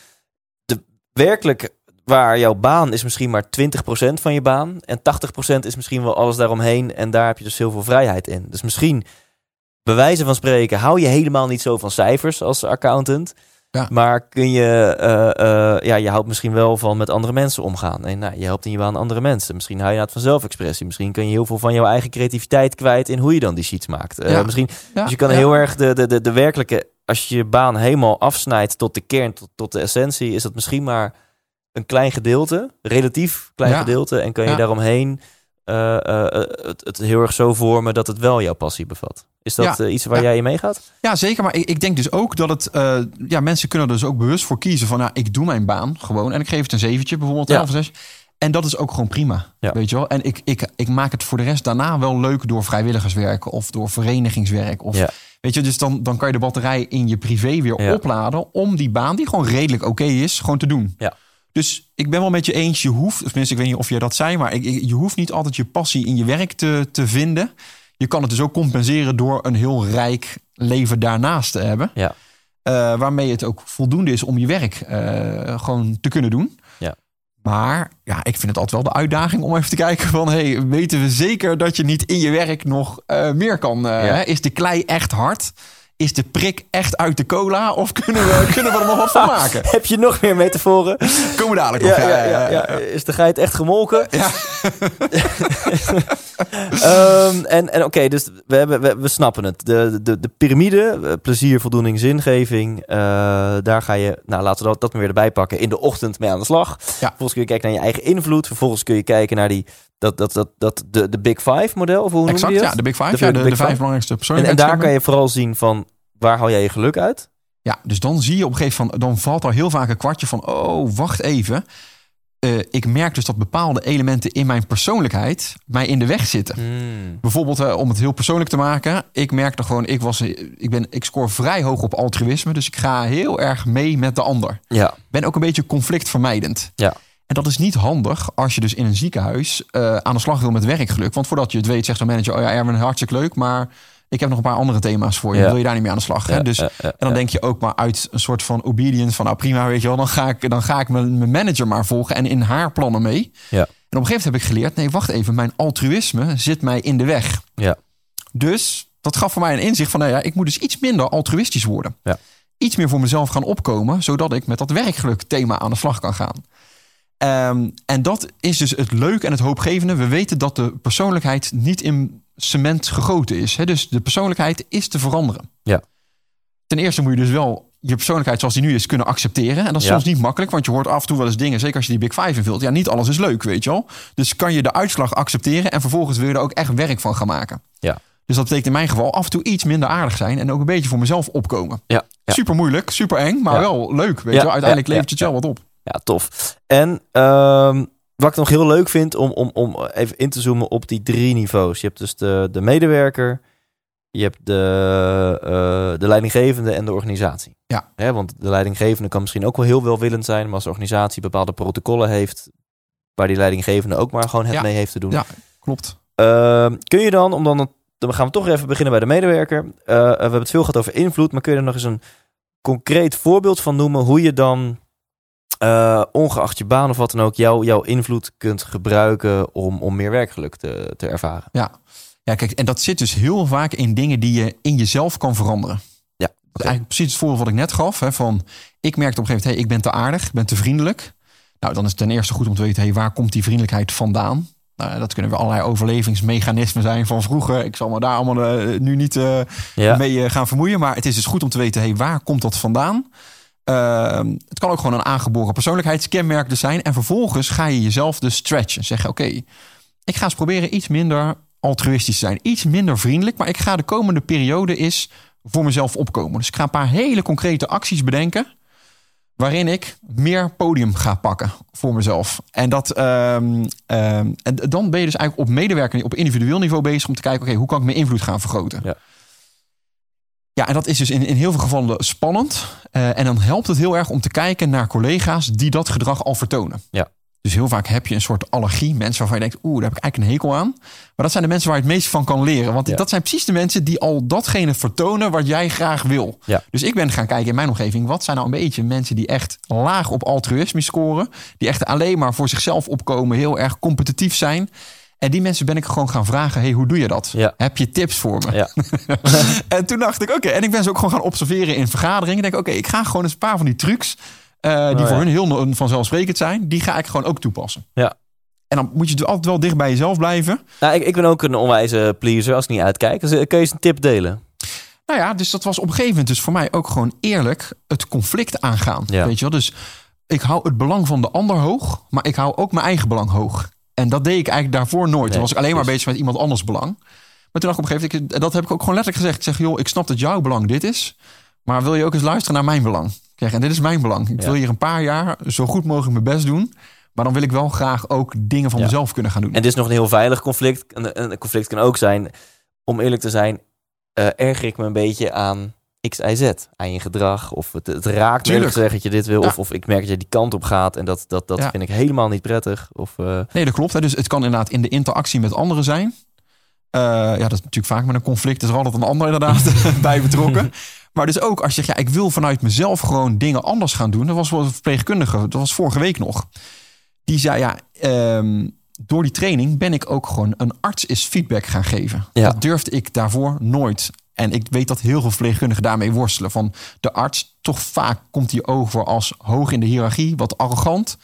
de werkelijk waar jouw baan is misschien maar 20% van je baan. En 80% is misschien wel alles daaromheen. En daar heb je dus heel veel vrijheid in. Dus misschien, bij wijze van spreken, hou je helemaal niet zo van cijfers als accountant. Ja. Maar kun je, eh, eh, ja, je houdt misschien wel van met andere mensen omgaan. En nou, je helpt in je baan andere mensen. Misschien hou je inderdaad van zelfexpressie. Misschien kun je heel veel van jouw eigen creativiteit kwijt in hoe je dan die sheets maakt. Eh, Ja. Misschien, Ja, dus je kan heel erg de, de, de, de werkelijke, als je je baan helemaal afsnijdt tot de kern, tot, tot de essentie, is dat misschien maar een klein gedeelte, relatief klein gedeelte. En kan je daaromheen het, het heel erg zo vormen dat het wel jouw passie bevat. Is dat Ja. eh, iets waar Ja. jij in meegaat? Ja, zeker. Maar ik, ik denk dus ook dat het... eh, ja, mensen kunnen er dus ook bewust voor kiezen van... Nou, ik doe mijn baan gewoon en ik geef het een zeventje bijvoorbeeld. Ja. Of zes. En dat is ook gewoon prima. Ja. Weet je wel? En ik, ik, ik maak het voor de rest daarna wel leuk door vrijwilligerswerk... of door verenigingswerk. Of. Weet je, dus dan, dan kan je de batterij in je privé weer opladen... om die baan, die gewoon redelijk oké is, gewoon te doen. Ja. Dus ik ben wel met je eens, je hoeft... of tenminste, ik weet niet of jij dat zei... maar ik, ik- je hoeft niet altijd je passie in je werk te, te vinden. Je kan het dus ook compenseren door een heel rijk leven daarnaast te hebben. Ja. Eh, waarmee het ook voldoende is om je werk eh, gewoon te kunnen doen. Ja. Maar ja, ik vind het altijd wel de uitdaging om even te kijken van... Hey, weten we zeker dat je niet in je werk nog eh, meer kan? Ja. hè? Is de klei echt hard? Is de prik echt uit de cola? Of kunnen we, kunnen we er nog wat van maken? Heb je nog meer metaforen? Komen we dadelijk Ja, nog. ja, ja, ja. Is de geit echt gemolken? Ja. Ehm, en en oké, dus we, hebben, we, we snappen het. De, de, de piramide, eh, plezier, voldoening, zingeving. eh, daar ga je, nou laten we dat, dat maar weer erbij pakken. In de ochtend mee aan de slag. Vervolgens kun je kijken naar je eigen invloed. Vervolgens kun je kijken naar die, dat, dat, dat, dat, de, de Big Five model. Of hoe noem je Exact, dat? ja, de Big Five. De- ja, de de, Big de vijf belangrijkste En, en persoonlijkheden. daar kan je vooral zien van waar haal jij je geluk uit? Ja, dus dan zie je op een gegeven moment, dan valt er heel vaak een kwartje van, oh, wacht even. uh, ik merk dus dat bepaalde elementen in mijn persoonlijkheid mij in de weg zitten. Hmm. Bijvoorbeeld, uh, om het heel persoonlijk te maken. Ik merkte gewoon, ik, was, ik, ben, ik scoor vrij hoog op altruïsme. Dus ik ga heel erg mee met de ander. Ja. Ben ook een beetje conflictvermijdend. Ja. En dat is niet handig als je dus in een ziekenhuis uh, aan de slag wil met werkgeluk. Want voordat je het weet, zegt de manager: Oh ja, Erwin, hartstikke leuk. Maar ik heb nog een paar andere thema's voor je. Ja. Wil je daar niet mee aan de slag? Hè? Ja, dus, ja, en dan denk je ook maar uit een soort van obedience van nou prima, weet je wel, dan ga ik, dan ga ik mijn, mijn manager maar volgen en in haar plannen mee. Ja. En op een gegeven moment heb ik geleerd, nee, wacht even, mijn altruïsme zit mij in de weg. Ja. Dus dat gaf voor mij een inzicht van, nou ja, ik moet dus iets minder altruïstisch worden. Ja. Iets meer voor mezelf gaan opkomen, zodat ik met dat werkgeluk thema aan de slag kan gaan. Ehm, en dat is dus het leuke en het hoopgevende. We weten dat de persoonlijkheid niet in cement gegoten is. Hè? Dus de persoonlijkheid is te veranderen. Ja. Ten eerste moet je dus wel je persoonlijkheid zoals die nu is kunnen accepteren. En dat is Ja. soms niet makkelijk, want je hoort af en toe wel eens dingen, zeker als je die Big Five invult. Ja, niet alles is leuk, weet je wel. Dus kan je de uitslag accepteren en vervolgens wil je er ook echt werk van gaan maken. Ja. Dus dat betekent in mijn geval af en toe iets minder aardig zijn en ook een beetje voor mezelf opkomen. Ja. Ja. Super moeilijk, super eng, maar wel leuk. Weet je wel. Uiteindelijk levert je het wel wat op. Ja, tof. En ehm, wat ik nog heel leuk vind om, om, om even in te zoomen op die drie niveaus. Je hebt dus de, de medewerker, je hebt de, eh, de leidinggevende en de organisatie. Ja. Hè, want de leidinggevende kan misschien ook wel heel welwillend zijn, maar als de organisatie bepaalde protocollen heeft, waar die leidinggevende ook maar gewoon het Ja. mee heeft te doen. Ja, klopt. Ehm, kun je dan, om dan, dan gaan we toch even beginnen bij de medewerker. Eh, we hebben het veel gehad over invloed, maar kun je er nog eens een concreet voorbeeld van noemen hoe je dan, eh, ongeacht je baan of wat dan ook, jouw jouw invloed kunt gebruiken om, om meer werkgeluk te, te ervaren? Ja. ja, kijk, en dat zit dus heel vaak in dingen die je in jezelf kan veranderen. Ja, Dat is eigenlijk precies het voorbeeld wat ik net gaf. Hè, van, ik merkte op een gegeven moment, hey, ik ben te aardig, ik ben te vriendelijk. Nou, dan is het ten eerste goed om te weten, hey, waar komt die vriendelijkheid vandaan? Nou, dat kunnen weer allerlei overlevingsmechanismen zijn van vroeger. Ik zal me daar allemaal eh, nu niet eh, Ja, mee gaan vermoeien. Maar het is dus goed om te weten, hey, waar komt dat vandaan? Ehm, het kan ook gewoon een aangeboren persoonlijkheidskenmerk dus zijn. En vervolgens ga je jezelf dus stretchen. Zeggen, oké, ik ga eens proberen iets minder altruïstisch te zijn. Iets minder vriendelijk. Maar ik ga de komende periode eens voor mezelf opkomen. Dus ik ga een paar hele concrete acties bedenken. Waarin ik meer podium ga pakken voor mezelf. En, dat, ehm, ehm, en dan ben je dus eigenlijk op medewerker, op individueel niveau bezig om te kijken: oké, hoe kan ik mijn invloed gaan vergroten? Ja. Ja, en dat is dus in, in heel veel gevallen spannend. Eh, en dan helpt het heel erg om te kijken naar collega's die dat gedrag al vertonen. Ja. Dus heel vaak heb je een soort allergie. Mensen waarvan je denkt, oeh, daar heb ik eigenlijk een hekel aan. Maar dat zijn de mensen waar je het meest van kan leren. Want Ja. dat zijn precies de mensen die al datgene vertonen wat jij graag wil. Ja. Dus ik ben gaan kijken in mijn omgeving. Wat zijn nou een beetje mensen die echt laag op altruïsme scoren. Die echt alleen maar voor zichzelf opkomen. Heel erg competitief zijn. En die mensen ben ik gewoon gaan vragen. Hey, hoe doe je dat? Ja. Heb je tips voor me? Ja. en toen dacht ik, oké. en ik ben ze ook gewoon gaan observeren in vergaderingen. Ik denk, oké, ik ga gewoon eens een paar van die trucs... eh, die Oh, voor hun heel vanzelfsprekend zijn... die ga ik gewoon ook toepassen. Ja. En dan moet je dus altijd wel dicht bij jezelf blijven. Nou, ik, ik ben ook een onwijze pleaser als ik niet uitkijk. Dus, eh, kun je eens een tip delen? Nou ja, dus dat was op een gegeven moment dus voor mij ook gewoon eerlijk het conflict aangaan. Ja. Weet je wel? Dus ik hou het belang van de ander hoog, maar ik hou ook mijn eigen belang hoog. En dat deed ik eigenlijk daarvoor nooit. Nee, toen was ik alleen maar bezig met iemand anders belang. Maar toen dacht ik op een gegeven moment, dat heb ik ook gewoon letterlijk gezegd. Ik zeg, joh, ik snap dat jouw belang dit is, maar wil je ook eens luisteren naar mijn belang? Zeg, en dit is mijn belang. Ik Ja. wil hier een paar jaar zo goed mogelijk mijn best doen. Maar dan wil ik wel graag ook dingen van Ja. mezelf kunnen gaan doen. En dit is nog een heel veilig conflict. Een, een conflict kan ook zijn, om eerlijk te zijn, eh erger ik me een beetje aan X, Y, Z. Aan je gedrag. Of het, het raakt me gezegd dat je dit wil. Ja. Of, of ik merk dat je die kant op gaat. En dat, dat, dat Ja. vind ik helemaal niet prettig. Of, eh, Nee, dat klopt. Hè. Dus het kan inderdaad in de interactie met anderen zijn. Eh, ja, dat is natuurlijk vaak met een conflict. Is er altijd een ander inderdaad bij betrokken. Maar dus ook als je zegt, ja, ik wil vanuit mezelf gewoon dingen anders gaan doen. Dat was wel een verpleegkundige, dat was vorige week nog. Die zei, ja, ehm, door die training ben ik ook gewoon een arts is feedback gaan geven. Ja. Dat durfde ik daarvoor nooit. En ik weet dat heel veel verpleegkundigen daarmee worstelen. Van de arts, toch vaak komt hij over als hoog in de hiërarchie, wat arrogant.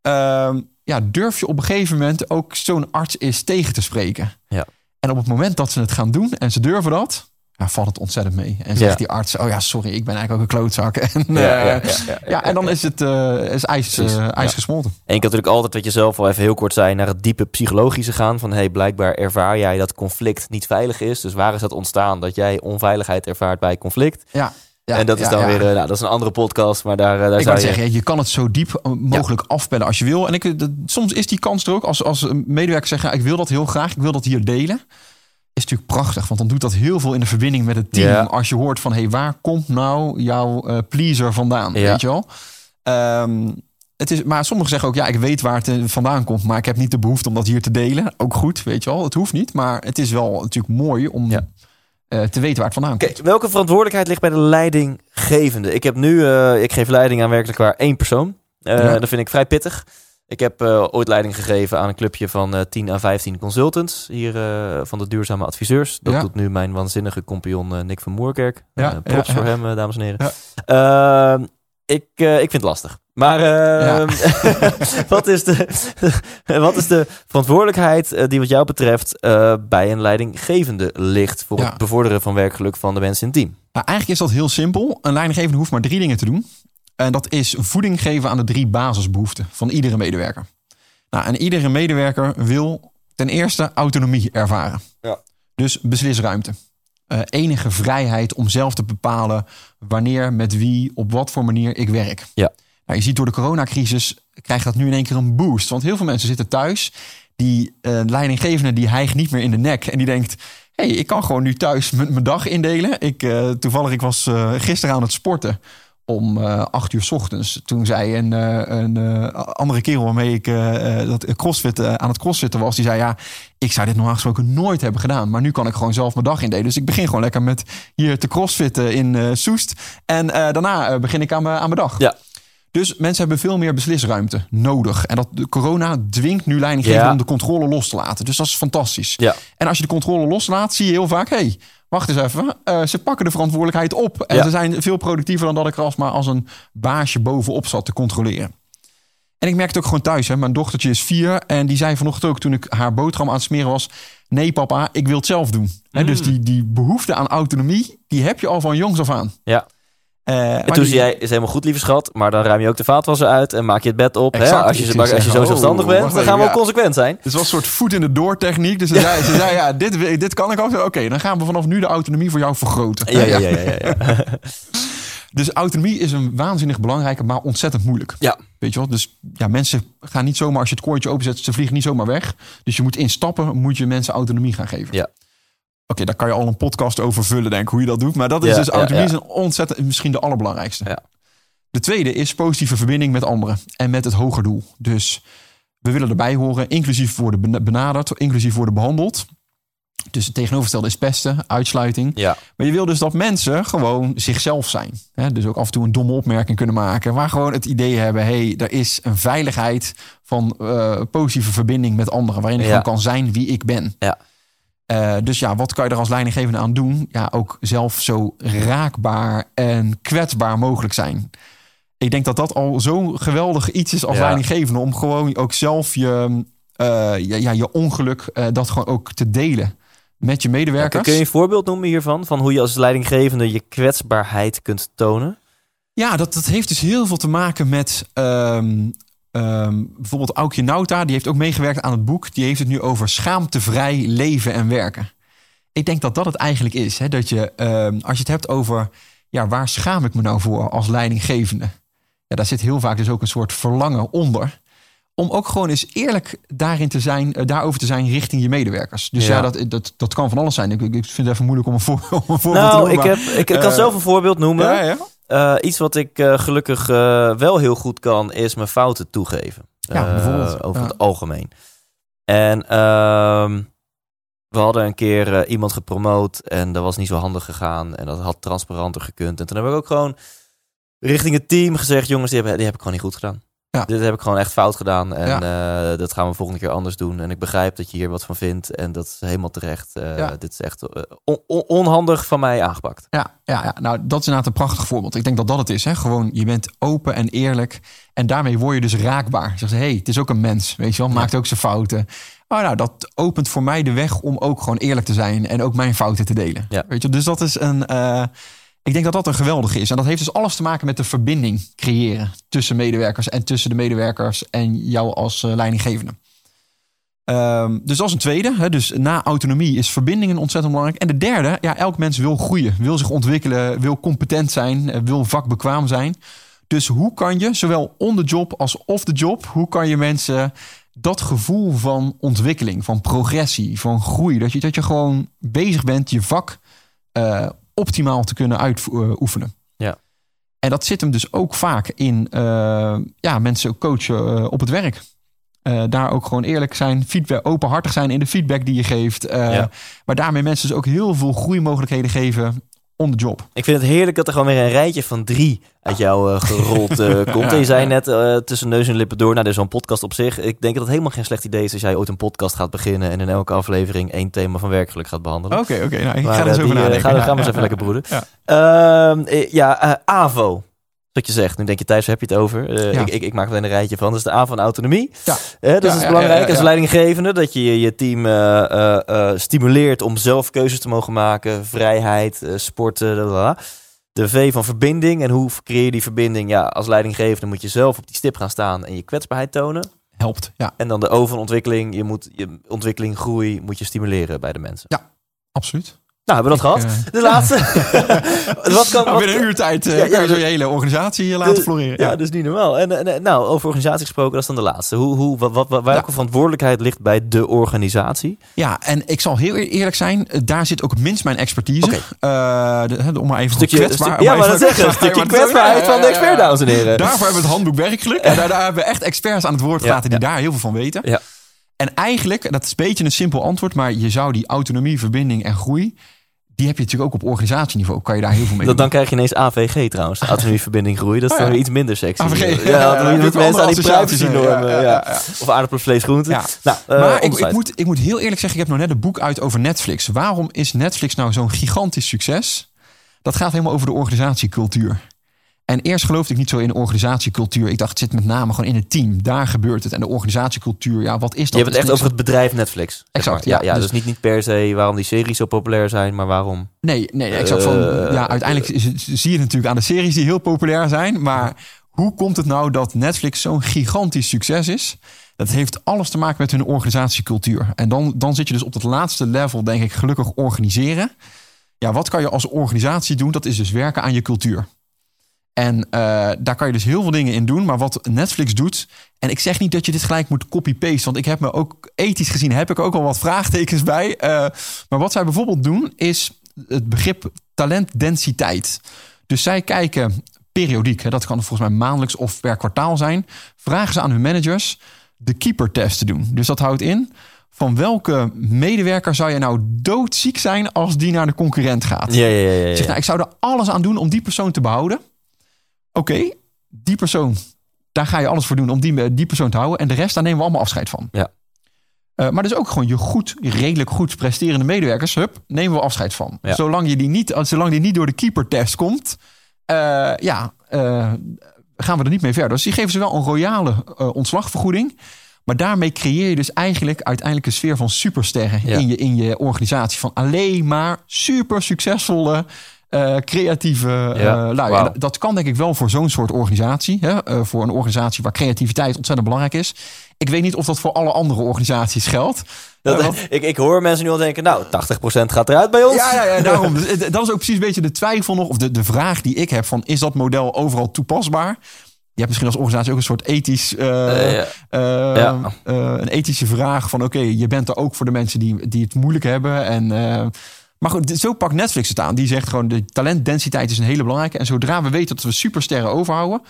Ehm, ja, durf je op een gegeven moment ook zo'n arts is tegen te spreken. Ja. En op het moment dat ze het gaan doen en ze durven dat, ja, valt het ontzettend mee. En zegt Ja. die arts, oh ja, sorry, ik ben eigenlijk ook een klootzak. En, Ja, eh, ja, ja, en dan is het eh, is ijs, eh, ijs gesmolten. En je kan natuurlijk altijd, wat je zelf al even heel kort zei, naar het diepe psychologische gaan. Van hey, blijkbaar ervaar jij dat conflict niet veilig is. Dus waar is dat ontstaan dat jij onveiligheid ervaart bij conflict? Ja. Ja, en dat is dan weer, nou, dat is een andere podcast, maar daar, daar ik zou je... zeggen, je kan het zo diep mogelijk afpellen als je wil. En ik, soms is die kans er ook als, als medewerkers zeggen, ik wil dat heel graag, ik wil dat hier delen is natuurlijk prachtig, want dan doet dat heel veel in de verbinding met het team. Als je hoort van, hé, hey, waar komt nou jouw uh, pleaser vandaan? Weet je wel? Ehm, het is, maar sommigen zeggen ook, ja, ik weet waar het eh, vandaan komt, maar ik heb niet de behoefte om dat hier te delen. Ook goed, weet je wel. Het hoeft niet, maar het is wel natuurlijk mooi om ja. uh, te weten waar het vandaan komt. welke verantwoordelijkheid ligt bij de leidinggevende? Ik heb nu, uh, ik geef leiding aan werkelijk waar één persoon. Ja. Dat vind ik vrij pittig. Ik heb uh, ooit leiding gegeven aan een clubje van uh, 10 à 15 consultants hier uh, van de duurzame adviseurs. Dat ja. doet nu mijn waanzinnige compagnon Nick van Moerkerk. Ja, props voor hem, dames en heren. Ehm, ik, ik vind het lastig. Maar ehm, wat, is de, wat is de verantwoordelijkheid die wat jou betreft bij een leidinggevende ligt voor het bevorderen van werkgeluk van de mensen in het team? Nou, eigenlijk is dat heel simpel. Een leidinggevende hoeft maar drie dingen te doen. En dat is voeding geven aan de drie basisbehoeften van iedere medewerker. Nou, en iedere medewerker wil ten eerste autonomie ervaren. Ja. Dus beslisruimte. Uh, enige vrijheid om zelf te bepalen wanneer, met wie, op wat voor manier ik werk. Ja. Nou, je ziet door de coronacrisis krijgt dat nu in één keer een boost. Want heel veel mensen zitten thuis. Die uh, leidinggevende die hijgt niet meer in de nek. En die denkt, hey, ik kan gewoon nu thuis mijn dag indelen. Ik, uh, toevallig, ik was gisteren aan het sporten om uh, acht uur s ochtends. Toen zei een, uh, een uh, andere kerel waarmee ik dat crossfit, aan het crossfitten was, die zei ja, ik zou dit normaal gesproken nooit hebben gedaan, maar nu kan ik gewoon zelf mijn dag indelen. Dus ik begin gewoon lekker met hier te crossfitten in Soest en daarna begin ik aan mijn, aan mijn dag. Ja. Dus mensen hebben veel meer beslisruimte nodig. En dat de corona dwingt nu leidinggevenden ja. om de controle los te laten. Dus dat is fantastisch. Ja. En als je de controle loslaat, zie je heel vaak... hey, wacht eens even, uh, ze pakken de verantwoordelijkheid op. En ze zijn veel productiever dan dat ik er als maar als een baasje bovenop zat te controleren. En ik merk het ook gewoon thuis. Hè. Mijn dochtertje is vier en die zei vanochtend ook toen ik haar boterham aan het smeren was... nee papa, ik wil het zelf doen. Mm. dus die, die behoefte aan autonomie, die heb je al van jongs af aan. Ja. Uh, en toen zei jij, is helemaal goed, lieve schat, maar dan ruim je ook de vaatwasser uit en maak je het bed op. Hè? Als, je, als je zo zelfstandig bent, dan gaan we ook consequent zijn. Het was een soort voet in de door techniek. Dus ze zei, ze zei ja, dit, dit kan ik ook. Oké, dan gaan we vanaf nu de autonomie voor jou vergroten. Ja, ja, ja. ja, ja, dus autonomie is een waanzinnig belangrijke, maar ontzettend moeilijk. Ja. Weet je wel? Dus ja, mensen gaan niet zomaar, als je het koortje openzet, ze vliegen niet zomaar weg. Dus je moet instappen, moet je mensen autonomie gaan geven. Ja. Oké, daar kan je al een podcast over vullen, denk ik, hoe je dat doet. Maar dat is dus autonomie ja, ontzettend, misschien de allerbelangrijkste. De tweede is positieve verbinding met anderen en met het hoger doel. Dus we willen erbij horen, inclusief worden benaderd, inclusief worden behandeld. Dus het tegenovergestelde is pesten, uitsluiting. Ja. Maar je wil dus dat mensen gewoon zichzelf zijn. Hè? Dus ook af en toe een domme opmerking kunnen maken. Waar gewoon het idee hebben, hey, er is een veiligheid van uh, positieve verbinding met anderen. Waarin ik gewoon kan zijn wie ik ben. Ja. Uh, dus ja, wat kan je er als leidinggevende aan doen? Ja, ook zelf zo raakbaar en kwetsbaar mogelijk zijn. Ik denk dat dat al zo'n geweldig iets is als leidinggevende. Om gewoon ook zelf je, uh, ja, je ongeluk, uh, dat gewoon ook te delen met je medewerkers. kun je een voorbeeld noemen hiervan? Van hoe je als leidinggevende je kwetsbaarheid kunt tonen? Ja, dat, dat heeft dus heel veel te maken met um, Um, bijvoorbeeld Aukje Nauta, die heeft ook meegewerkt aan het boek. Die heeft het nu over schaamtevrij leven en werken. Ik denk dat dat het eigenlijk is. Hè? Dat je, um, als je het hebt over, ja, waar schaam ik me nou voor als leidinggevende? Ja, daar zit heel vaak dus ook een soort verlangen onder. Om ook gewoon eens eerlijk daarin te zijn, uh, daarover te zijn richting je medewerkers. Dus ja, dat, dat, dat kan van alles zijn. Ik, ik vind het even moeilijk om een, voor, om een voorbeeld nou, te noemen. Ik, heb, ik, ik kan uh, zelf een voorbeeld noemen. Ja, ja. Uh, iets wat ik uh, gelukkig uh, wel heel goed kan, is mijn fouten toegeven. Ja, bijvoorbeeld. Over ja. het algemeen. En ehm, we hadden een keer iemand gepromoot en dat was niet zo handig gegaan. En dat had transparanter gekund. En toen heb ik ook gewoon richting het team gezegd: jongens, die heb, die heb ik gewoon niet goed gedaan. Ja. Dit heb ik gewoon echt fout gedaan. En ja. uh, dat gaan we volgende keer anders doen. En ik begrijp dat je hier wat van vindt. En dat is helemaal terecht. Uh, ja. Dit is echt on on onhandig van mij aangepakt. Ja, ja, ja, nou dat is inderdaad een prachtig voorbeeld. Ik denk dat dat het is. Hè? Gewoon, je bent open en eerlijk. En daarmee word je dus raakbaar. Zeg ze, hey, het is ook een mens. Weet je wel, maakt ook zijn fouten. Oh, nou, dat opent voor mij de weg om ook gewoon eerlijk te zijn. En ook mijn fouten te delen. Ja. Weet je, dus dat is een ik denk dat dat een geweldige is. En dat heeft dus alles te maken met de verbinding creëren tussen medewerkers en tussen de medewerkers en jou als uh, leidinggevende. Ehm, dus dat is een tweede. Hè? Dus na autonomie is verbindingen ontzettend belangrijk. En de derde, ja, elk mens wil groeien, wil zich ontwikkelen, wil competent zijn, eh, wil vakbekwaam zijn. Dus hoe kan je, zowel on the job als off the job, hoe kan je mensen dat gevoel van ontwikkeling, van progressie, van groei, dat je, dat je gewoon bezig bent je vak uh, optimaal te kunnen uitoefenen. Ja. En dat zit hem dus ook vaak in uh, ja, mensen coachen uh, op het werk. daar ook gewoon eerlijk zijn, feedback, openhartig zijn in de feedback die je geeft. Ja. Maar daarmee mensen dus ook heel veel groeimogelijkheden geven on the job. Ik vind het heerlijk dat er gewoon weer een rijtje van drie uit jou uh, gerold uh, komt. En je zei net uh, tussen neus en lippen door, nou, dit is zo'n podcast op zich. Ik denk dat het helemaal geen slecht idee is als jij ooit een podcast gaat beginnen en in elke aflevering één thema van werkgeluk gaat behandelen. Oké, oké. Nou, ik ga er zo over nadenken. Gaan, gaan we eens even lekker broeden. Ja, ehm, ja AVO wat je zegt. Nu denk je, Thijs, heb je het over? Uh, ik, ik, ik, maak meteen een rijtje van. Dat is de A van autonomie. Ja. Uh, dat ja, is belangrijk als leidinggevende. Dat je je team uh, stimuleert om zelf keuzes te mogen maken. Vrijheid, sporten, lalala. De V van verbinding. En hoe creëer je die verbinding? Ja, als leidinggevende moet je zelf op die stip gaan staan en je kwetsbaarheid tonen. Helpt, ja. En dan de O van ontwikkeling. Je moet je ontwikkeling, groei moet je stimuleren bij de mensen. Ja, absoluut. Nou, hebben we dat gehad? Uh, de laatste. wat kan, nou, binnen een uurtijd uh, ja, ja, je hele organisatie uh, laten floreren. Ja. ja, dat is niet normaal. En, en, nou, over organisatie gesproken, dat is dan de laatste. Hoe, hoe, wat, wat, welke verantwoordelijkheid ligt bij de organisatie? Ja, en ik zal heel eerlijk zijn, daar zit ook minst mijn expertise. Okay. De, om maar even stukje, kwetsbaar. Stuk, ja, maar dat zeggen. Een stukje kwetsbaarheid van de expert, dames en heren. Daarvoor hebben we het handboek werkgeluk. En daar, daar hebben we echt experts aan het woord gelaten die daar heel veel van weten. Ja. En eigenlijk, dat is een beetje een simpel antwoord, maar je zou die autonomie, verbinding en groei die heb je natuurlijk ook op organisatieniveau. Kan je daar heel veel mee doen. Dan krijg je ineens AVG trouwens. Autonomie, verbinding, groei. Dat is oh, dan weer iets minder sexy. AVG. Ja, ja, ja, mensen aan die privacy-normen. Ja, ja, Of aardappelen, vlees, groente. Nou, uh, maar ik, ik, moet, ik moet heel eerlijk zeggen, ik heb nog net een boek uit over Netflix. Waarom is Netflix nou zo'n gigantisch succes? Dat gaat helemaal over de organisatiecultuur. En eerst geloofde ik niet zo in organisatiecultuur. Ik dacht, het zit met name gewoon in het team. Daar gebeurt het. En de organisatiecultuur, ja, wat is dat? Je hebt het echt over het bedrijf Netflix. Exact, ja. ja, dus, dus, niet, niet per se waarom die series zo populair zijn, maar waarom... Nee, nee, exact. Van, uh, ja, uiteindelijk uh, zie je het natuurlijk aan de series die heel populair zijn. Maar hoe komt het nou dat Netflix zo'n gigantisch succes is? Dat heeft alles te maken met hun organisatiecultuur. En dan, dan zit je dus op het laatste level, denk ik, gelukkig organiseren. Ja, wat kan je als organisatie doen? Dat is dus werken aan je cultuur. En uh, daar kan je dus heel veel dingen in doen. Maar wat Netflix doet. En ik zeg niet dat je dit gelijk moet copy-paste. Want ik heb me ook ethisch gezien. heb ik ook al wat vraagtekens bij. Uh, maar wat zij bijvoorbeeld doen. is het begrip talentdensiteit. Dus zij kijken periodiek. Hè, dat kan volgens mij maandelijks of per kwartaal zijn. Vragen ze aan hun managers de keeper-test te doen. Dus dat houdt in. Van welke medewerker zou je nou doodziek zijn als die naar de concurrent gaat? Ja, ja, ja, ja. Zeg, nou, ik zou er alles aan doen om die persoon te behouden oké, die persoon, daar ga je alles voor doen om die, die persoon te houden. En de rest, daar nemen we allemaal afscheid van. Ja. Uh, maar dus ook gewoon je goed, redelijk goed presterende medewerkers, hup, nemen we afscheid van. Ja. Zolang, je die niet, zolang die niet door de keeper-test komt, uh, ja, uh, gaan we er niet mee verder. Dus die geven ze wel een royale ontslagvergoeding. Maar daarmee creëer je dus eigenlijk uiteindelijk een sfeer van supersterren ja. in, je, in je organisatie. Van alleen maar super succesvolle uh, creatieve ja, uh, wow. Dat kan denk ik wel voor zo'n soort organisatie. Hè? Uh, voor een organisatie waar creativiteit ontzettend belangrijk is. Ik weet niet of dat voor alle andere organisaties geldt. Dat, ik, ik hoor mensen nu al denken, nou, 80% gaat eruit bij ons. Ja, ja, ja daarom. Dus, dat is ook precies een beetje de twijfel nog, of de, de vraag die ik heb van, is dat model overal toepasbaar? Je hebt misschien als organisatie ook een soort ethisch, uh, ja. Uh, ja. een ethische vraag van, oké, okay, je bent er ook voor de mensen die, die het moeilijk hebben en maar goed, zo pakt Netflix het aan. Die zegt gewoon de talentdensiteit is een hele belangrijke. En zodra we weten dat we supersterren overhouden,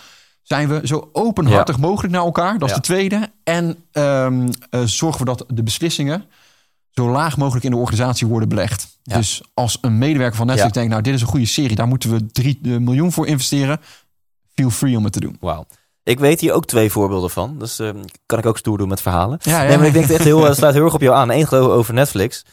zijn we zo openhartig mogelijk naar elkaar. Dat is de tweede. En um, uh, zorgen we dat de beslissingen zo laag mogelijk in de organisatie worden belegd. Dus als een medewerker van Netflix denkt, nou dit is een goede serie, daar moeten we 3 eh, miljoen voor investeren. Feel free om het te doen. Wauw. Ik weet hier ook twee voorbeelden van. Dus uh, kan ik ook stoer doen met verhalen. Ja, ja. Nee, maar ik denk het echt heel, sluit heel erg op jou aan. Eén over Netflix.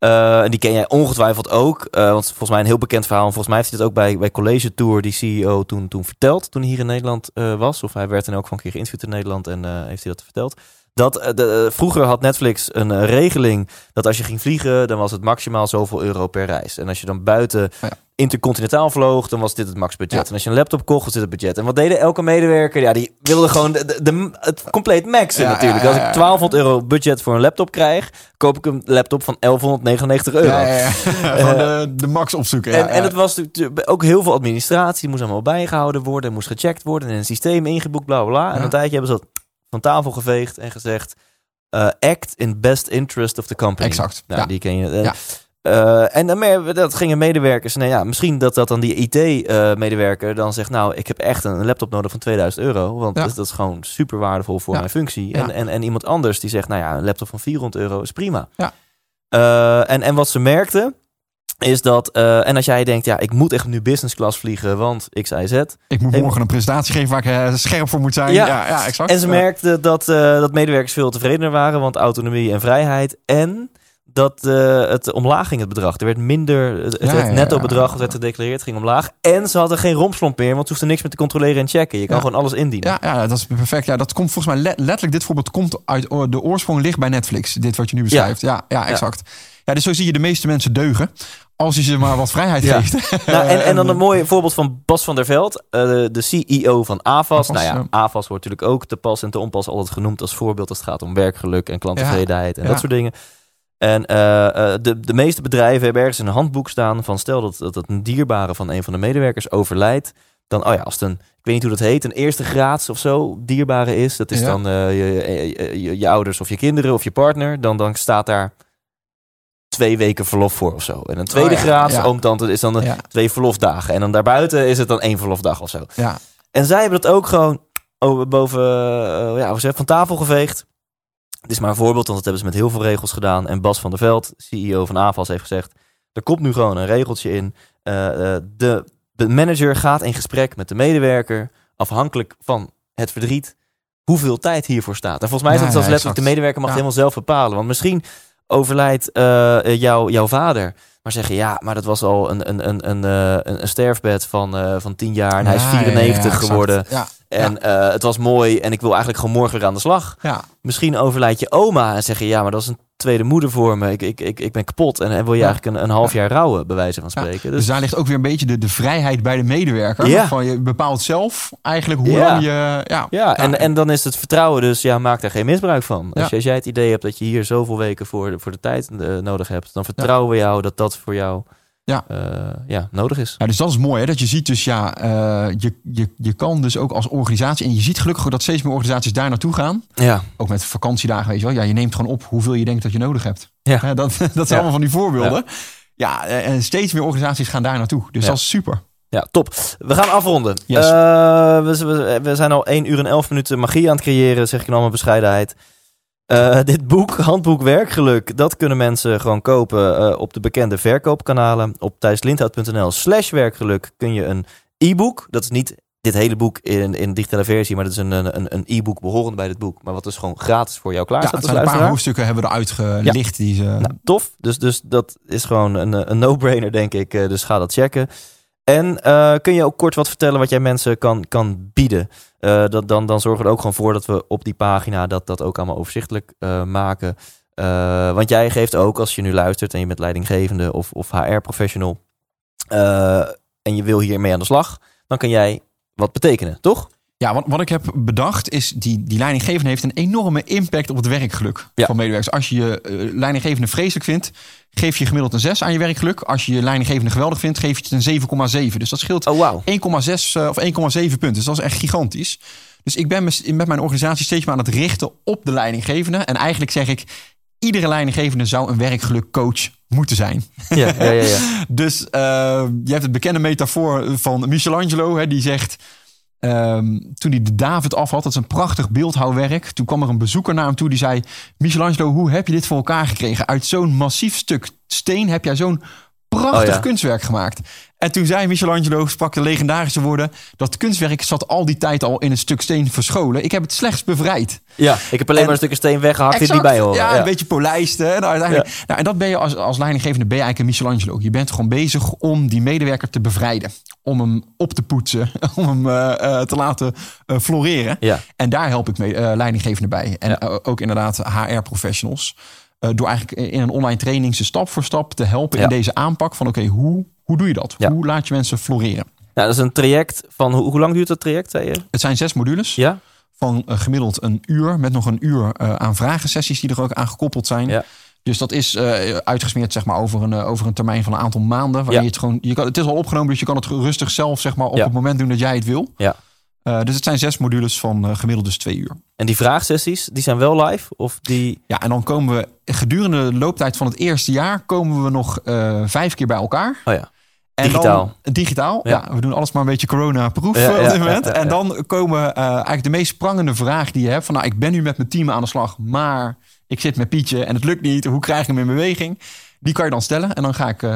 Uh, en die ken jij ongetwijfeld ook. Uh, want volgens mij een heel bekend verhaal. En volgens mij heeft hij het ook bij, bij College Tour, die CEO, toen, toen verteld. Toen hij hier in Nederland uh, was. Of hij werd in elk geval een keer geïnterviewd in Nederland en heeft hij dat verteld. Dat, eh, de, vroeger had Netflix een regeling dat als je ging vliegen, dan was het maximaal zoveel euro per reis. En als je dan buiten ja intercontinentaal vloog, dan was dit het maxbudget. En als je een laptop kocht, was dit het budget. En wat deden elke medewerker? Ja, die wilde gewoon de, de, het compleet maxen natuurlijk. als ik 1200 euro budget voor een laptop krijg, koop ik een laptop van 1199 euro. Ja, gewoon de, max opzoeken. en, en het was ook heel veel administratie, moest allemaal bijgehouden worden, moest gecheckt worden, en een systeem ingeboekt, bla bla. En een tijdje hebben ze dat van tafel geveegd en gezegd: uh, act in best interest of the company. Exact. Nou, die ken je. Ja. Uh, en dan dat gingen medewerkers. Nou ja, misschien dat dat dan die IT-medewerker dan zegt: Nou, ik heb echt een laptop nodig van 2000 euro. Want dat, is gewoon super waardevol voor mijn functie. En, en, en iemand anders die zegt: Nou ja, een laptop van 400 euro is prima. Ja. En, en wat ze merkten. Is dat, uh, en als jij denkt, ja, ik moet echt nu business class vliegen, want X, Y, Z. Ik moet morgen een presentatie geven waar ik scherp voor moet zijn. Ja, ja, ja exact. En ze merkten dat, dat medewerkers veel tevredener waren, want autonomie en vrijheid. En dat uh, het omlaag ging, het bedrag. Er werd minder, het, het netto bedrag dat werd gedeclareerd, ging omlaag. En ze hadden geen rompslomp meer, want ze hoefden niks meer te controleren en checken. Je kan gewoon alles indienen. Ja, ja, dat is perfect. Ja, dat komt volgens mij letterlijk, dit voorbeeld komt uit, de oorsprong ligt bij Netflix. Dit wat je nu beschrijft. Ja, ja, exact. Ja. dus zo zie je de meeste mensen deugen. Als je ze maar wat vrijheid geeft. Nou, en, en dan een mooi voorbeeld van Bas van der Veld, uh, de CEO van AVAS. nou ja, AVAS wordt natuurlijk ook te pas en te onpas altijd genoemd als voorbeeld als het gaat om werkgeluk en klanttevredenheid en dat soort dingen. En uh, de, de meeste bedrijven hebben ergens een handboek staan van stel dat, dat, een dierbare van een van de medewerkers overlijdt. Dan, oh ja, als het een, ik weet niet hoe dat heet, een eerste graads of zo dierbare is. Dat is dan uh, je, je, je, ouders of je kinderen of je partner. Dan, dan staat daar twee weken verlof voor of zo. En een tweede oh, ja, graads ja. oomtante is dan twee verlofdagen. En dan daarbuiten is het dan één verlofdag of zo. Ja. En zij hebben dat ook gewoon boven ja, van tafel geveegd. Het is maar een voorbeeld, want dat hebben ze met heel veel regels gedaan. En Bas van der Veld, CEO van AVAS, heeft gezegd... er komt nu gewoon een regeltje in. Uh, de, de manager gaat in gesprek met de medewerker... afhankelijk van het verdriet, hoeveel tijd hiervoor staat. En volgens mij is dat ja, zelfs letterlijk... de medewerker mag helemaal zelf bepalen. Want misschien overlijdt uh, jou, jouw vader... Maar zeggen, ja, maar dat was al een, een, een, een, een, een sterfbed van, van 10 jaar. En hij is 94 geworden. Ja. En uh, het was mooi en ik wil eigenlijk gewoon morgen weer aan de slag. Ja. Misschien overlijdt je oma en zeg je, ja, maar dat is een tweede moeder voor me. Ik, ik, ik, ik ben kapot. En, en wil je eigenlijk een, een half jaar rouwen, bij wijze van spreken. Dus, dus, daar ligt ook weer een beetje de, de vrijheid bij de medewerker. Van je bepaalt zelf eigenlijk hoe lang je... Ja, ja en, en dan is het vertrouwen dus, ja, maak daar geen misbruik van. Als, je, als jij het idee hebt dat je hier zoveel weken voor, voor de tijd uh, nodig hebt, dan vertrouwen we jou dat dat voor jou ja. Uh, ja, nodig is. Ja, dus dat is mooi, hè? dat je ziet dus ja, uh, je, je, je kan dus ook als organisatie, en je ziet gelukkig dat steeds meer organisaties daar naartoe gaan. Ja. Ook met vakantiedagen, weet je wel. Ja, je neemt gewoon op hoeveel je denkt dat je nodig hebt. Ja. ja dat, dat zijn allemaal van die voorbeelden. Ja. en steeds meer organisaties gaan daar naartoe. Dus dat is super. Ja, top. We gaan afronden. Yes. Uh, we, we, zijn al 1 uur en 11 minuten magie aan het creëren, zeg ik in allemaal bescheidenheid. Uh, dit boek, Handboek Werkgeluk, dat kunnen mensen gewoon kopen uh, op de bekende verkoopkanalen. Op thijslindhout.nl slash werkgeluk kun je een e-book, dat is niet dit hele boek in, in digitale versie, maar dat is een, een, een e-book behorend bij dit boek. Maar wat dus gewoon gratis voor jou klaar staat. Ja, een paar hoofdstukken hebben we eruit gelicht. Die ze... Nou, tof. Dus, dus dat is gewoon een, een no-brainer, denk ik. Eh, dus ga dat checken. En uh, kun je ook kort wat vertellen wat jij mensen kan, kan bieden? Uh, dat, dan, dan zorgen we er ook gewoon voor dat we op die pagina dat, dat ook allemaal overzichtelijk uh, maken. want jij geeft ook, als je nu luistert en je bent leidinggevende of, of HR-professional en je wil hiermee aan de slag, dan kan jij wat betekenen, toch? Ja, wat, wat ik heb bedacht is, die, die leidinggevende heeft een enorme impact op het werkgeluk van medewerkers. Als je je uh, leidinggevende vreselijk vindt, geef je gemiddeld een 6 aan je werkgeluk. Als je je leidinggevende geweldig vindt, geef je het een 7,7. Dus dat scheelt oh, wow. 1,6 uh, of 1,7 punten. Dus dat is echt gigantisch. Dus ik ben met mijn organisatie steeds maar aan het richten op de leidinggevende. En eigenlijk zeg ik, iedere leidinggevende zou een werkgelukcoach moeten zijn. Ja, ja, ja, ja. dus uh, je hebt het bekende metafoor van Michelangelo, hè, die zegt... Um, toen hij de David af had, dat is een prachtig beeldhouwwerk. Toen kwam er een bezoeker naar hem toe die zei: Michelangelo, hoe heb je dit voor elkaar gekregen? Uit zo'n massief stuk steen heb jij zo'n prachtig oh kunstwerk gemaakt. En toen zei Michelangelo, sprak de legendarische woorden... dat kunstwerk zat al die tijd al in een stuk steen verscholen. Ik heb het slechts bevrijd. Ja, ik heb alleen maar een stukje steen weggehakt die bij horen. Ja, een beetje polijst. Nou, uiteindelijk, nou, en dat ben je als, als leidinggevende, ben je eigenlijk een Michelangelo. Je bent gewoon bezig om die medewerker te bevrijden. Om hem op te poetsen. Om hem uh, te laten uh, floreren. Ja. En daar help ik mee, leidinggevende bij. En ook inderdaad HR-professionals. door eigenlijk in een online training ze stap voor stap te helpen in deze aanpak van oké, hoe hoe doe je dat? Hoe laat je mensen floreren? Ja, dat is een traject van hoe, hoe lang duurt dat traject? Zei je? Het zijn zes modules. Ja. Van uh, gemiddeld een uur met nog een uur uh, aan vragensessies die er ook aan gekoppeld zijn. Ja. Dus dat is uh, uitgesmeerd zeg maar, over, een, over een termijn van een aantal maanden. Waar ja. je het, gewoon, je kan, het is al opgenomen, dus je kan het rustig zelf zeg maar, op het moment doen dat jij het wil. Ja. Uh, dus het zijn zes modules van gemiddeld dus twee uur. En die vraagsessies, die zijn wel live? Of die... Ja, en dan komen we gedurende de looptijd van het eerste jaar... komen we nog vijf keer bij elkaar. Oh ja. Digitaal. digitaal, ja. We doen alles maar een beetje corona-proef ja, op dit moment. en dan komen uh, eigenlijk de meest sprangende vraag die je hebt. Van nou, ik ben nu met mijn team aan de slag, maar ik zit met Pietje en het lukt niet. Hoe krijg ik hem in beweging? Die kan je dan stellen en dan ga ik uh,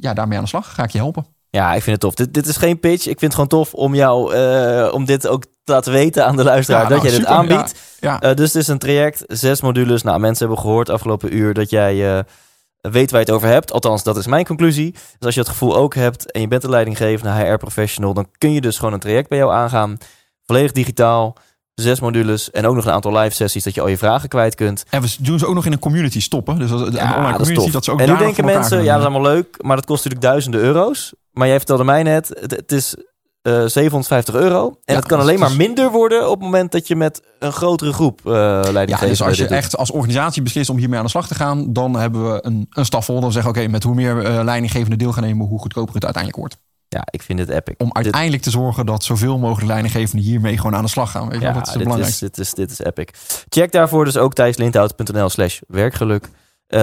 ja, daarmee aan de slag. Ga ik je helpen. Ja, ik vind het tof. Dit, dit is geen pitch. Ik vind het gewoon tof om jou, uh, om dit ook te laten weten aan de luisteraar, dat nou, jij dit aanbiedt. Ja, dus het is een traject, zes modules. Nou, mensen hebben gehoord afgelopen uur dat jij weet waar je het over hebt. Althans, dat is mijn conclusie. Dus als je het gevoel ook hebt en je bent een leidinggevende HR-professional, dan kun je dus gewoon een traject bij jou aangaan. Volledig digitaal, zes modules en ook nog een aantal live sessies dat je al je vragen kwijt kunt. En we doen ze ook nog in een community stoppen. Dus dat, ja, online community, dat, ze ook En nu denken mensen, ja, dat is allemaal leuk, maar dat kost natuurlijk duizenden euro's. Maar jij vertelde mij net, het is uh, eh, 750 euro. En het kan alleen maar minder worden op het moment dat je met een grotere groep uh, leiding Ja, dus als je echt als organisatie beslist om hiermee aan de slag te gaan, dan hebben we een, een staf vol. Dan zeggen oké, met hoe meer uh, leidinggevende deel gaan nemen, hoe goedkoper het uiteindelijk wordt. Ja, ik vind het epic. Om uiteindelijk te zorgen dat zoveel mogelijk leidinggevenden hiermee gewoon aan de slag gaan. Weet? Ja, dat is dit, is, dit, is, dit is epic. Check daarvoor dus ook thijslindhout.nl slash werkgeluk.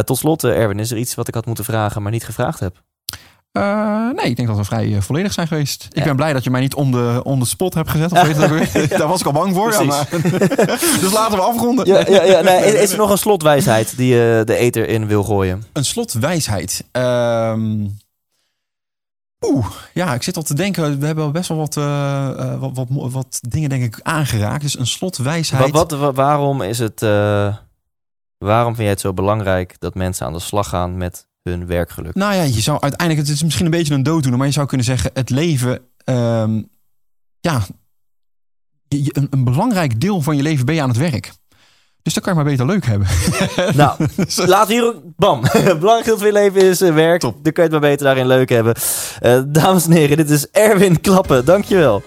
tot slot, Erwin, is er iets wat ik had moeten vragen, maar niet gevraagd heb? Uh, nee, ik denk dat we vrij uh, volledig zijn geweest. Ik ben blij dat je mij niet om de, om de spot hebt gezet. Of weet ja. Daar was ik al bang voor. Ja, maar... dus laten we afronden. Ja, ja, ja. Nee, is er nog een slotwijsheid die je de eter in wil gooien? Een slotwijsheid? Um... Oeh, ja, ik zit al te denken. We hebben best wel wat, uh, wat, wat, wat, dingen denk ik aangeraakt. Dus een slotwijsheid. Wat, wat, waarom is het... waarom vind jij het zo belangrijk dat mensen aan de slag gaan met hun werkgeluk. Nou ja, je zou uiteindelijk, het is misschien een beetje een dooddoener, maar je zou kunnen zeggen, het leven, um, ja, een, een, belangrijk deel van je leven ben je aan het werk. Dus dan kan je maar beter leuk hebben. Nou, laat hier ook, bam. belangrijk deel van je leven is uh, werk. Top. Dan kun je het maar beter daarin leuk hebben. Uh, dames en heren, dit is Erwin Klappen. Dankjewel.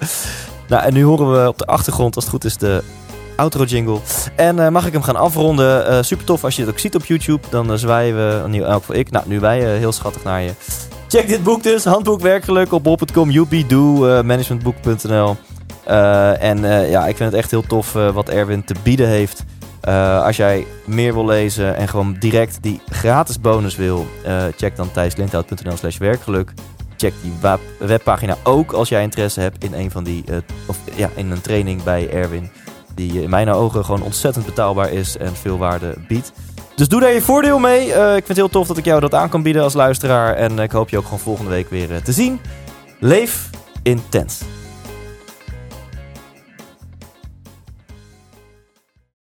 Nou, en nu horen we op de achtergrond, als het goed is, de outro jingle. En uh, mag ik hem gaan afronden? Uh, super tof als je het ook ziet op YouTube. Dan uh, zwaaien we, in elk geval ik, nou nu wij heel schattig naar je. Check dit boek dus, Handboek Werkgeluk op bol.com, do, managementboek.nl. en ja, ik vind het echt heel tof wat Erwin te bieden heeft. als jij meer wil lezen en gewoon direct die gratis bonus wil, check dan thijslindhout.nl slash werkgeluk check die webpagina ook als jij interesse hebt in een van die, of ja, in een training bij Erwin die in mijn ogen gewoon ontzettend betaalbaar is en veel waarde biedt. Dus doe daar je voordeel mee. Eh, ik vind het heel tof dat ik jou dat aan kan bieden als luisteraar. En ik hoop je ook gewoon volgende week weer eh, te zien. Leef intens.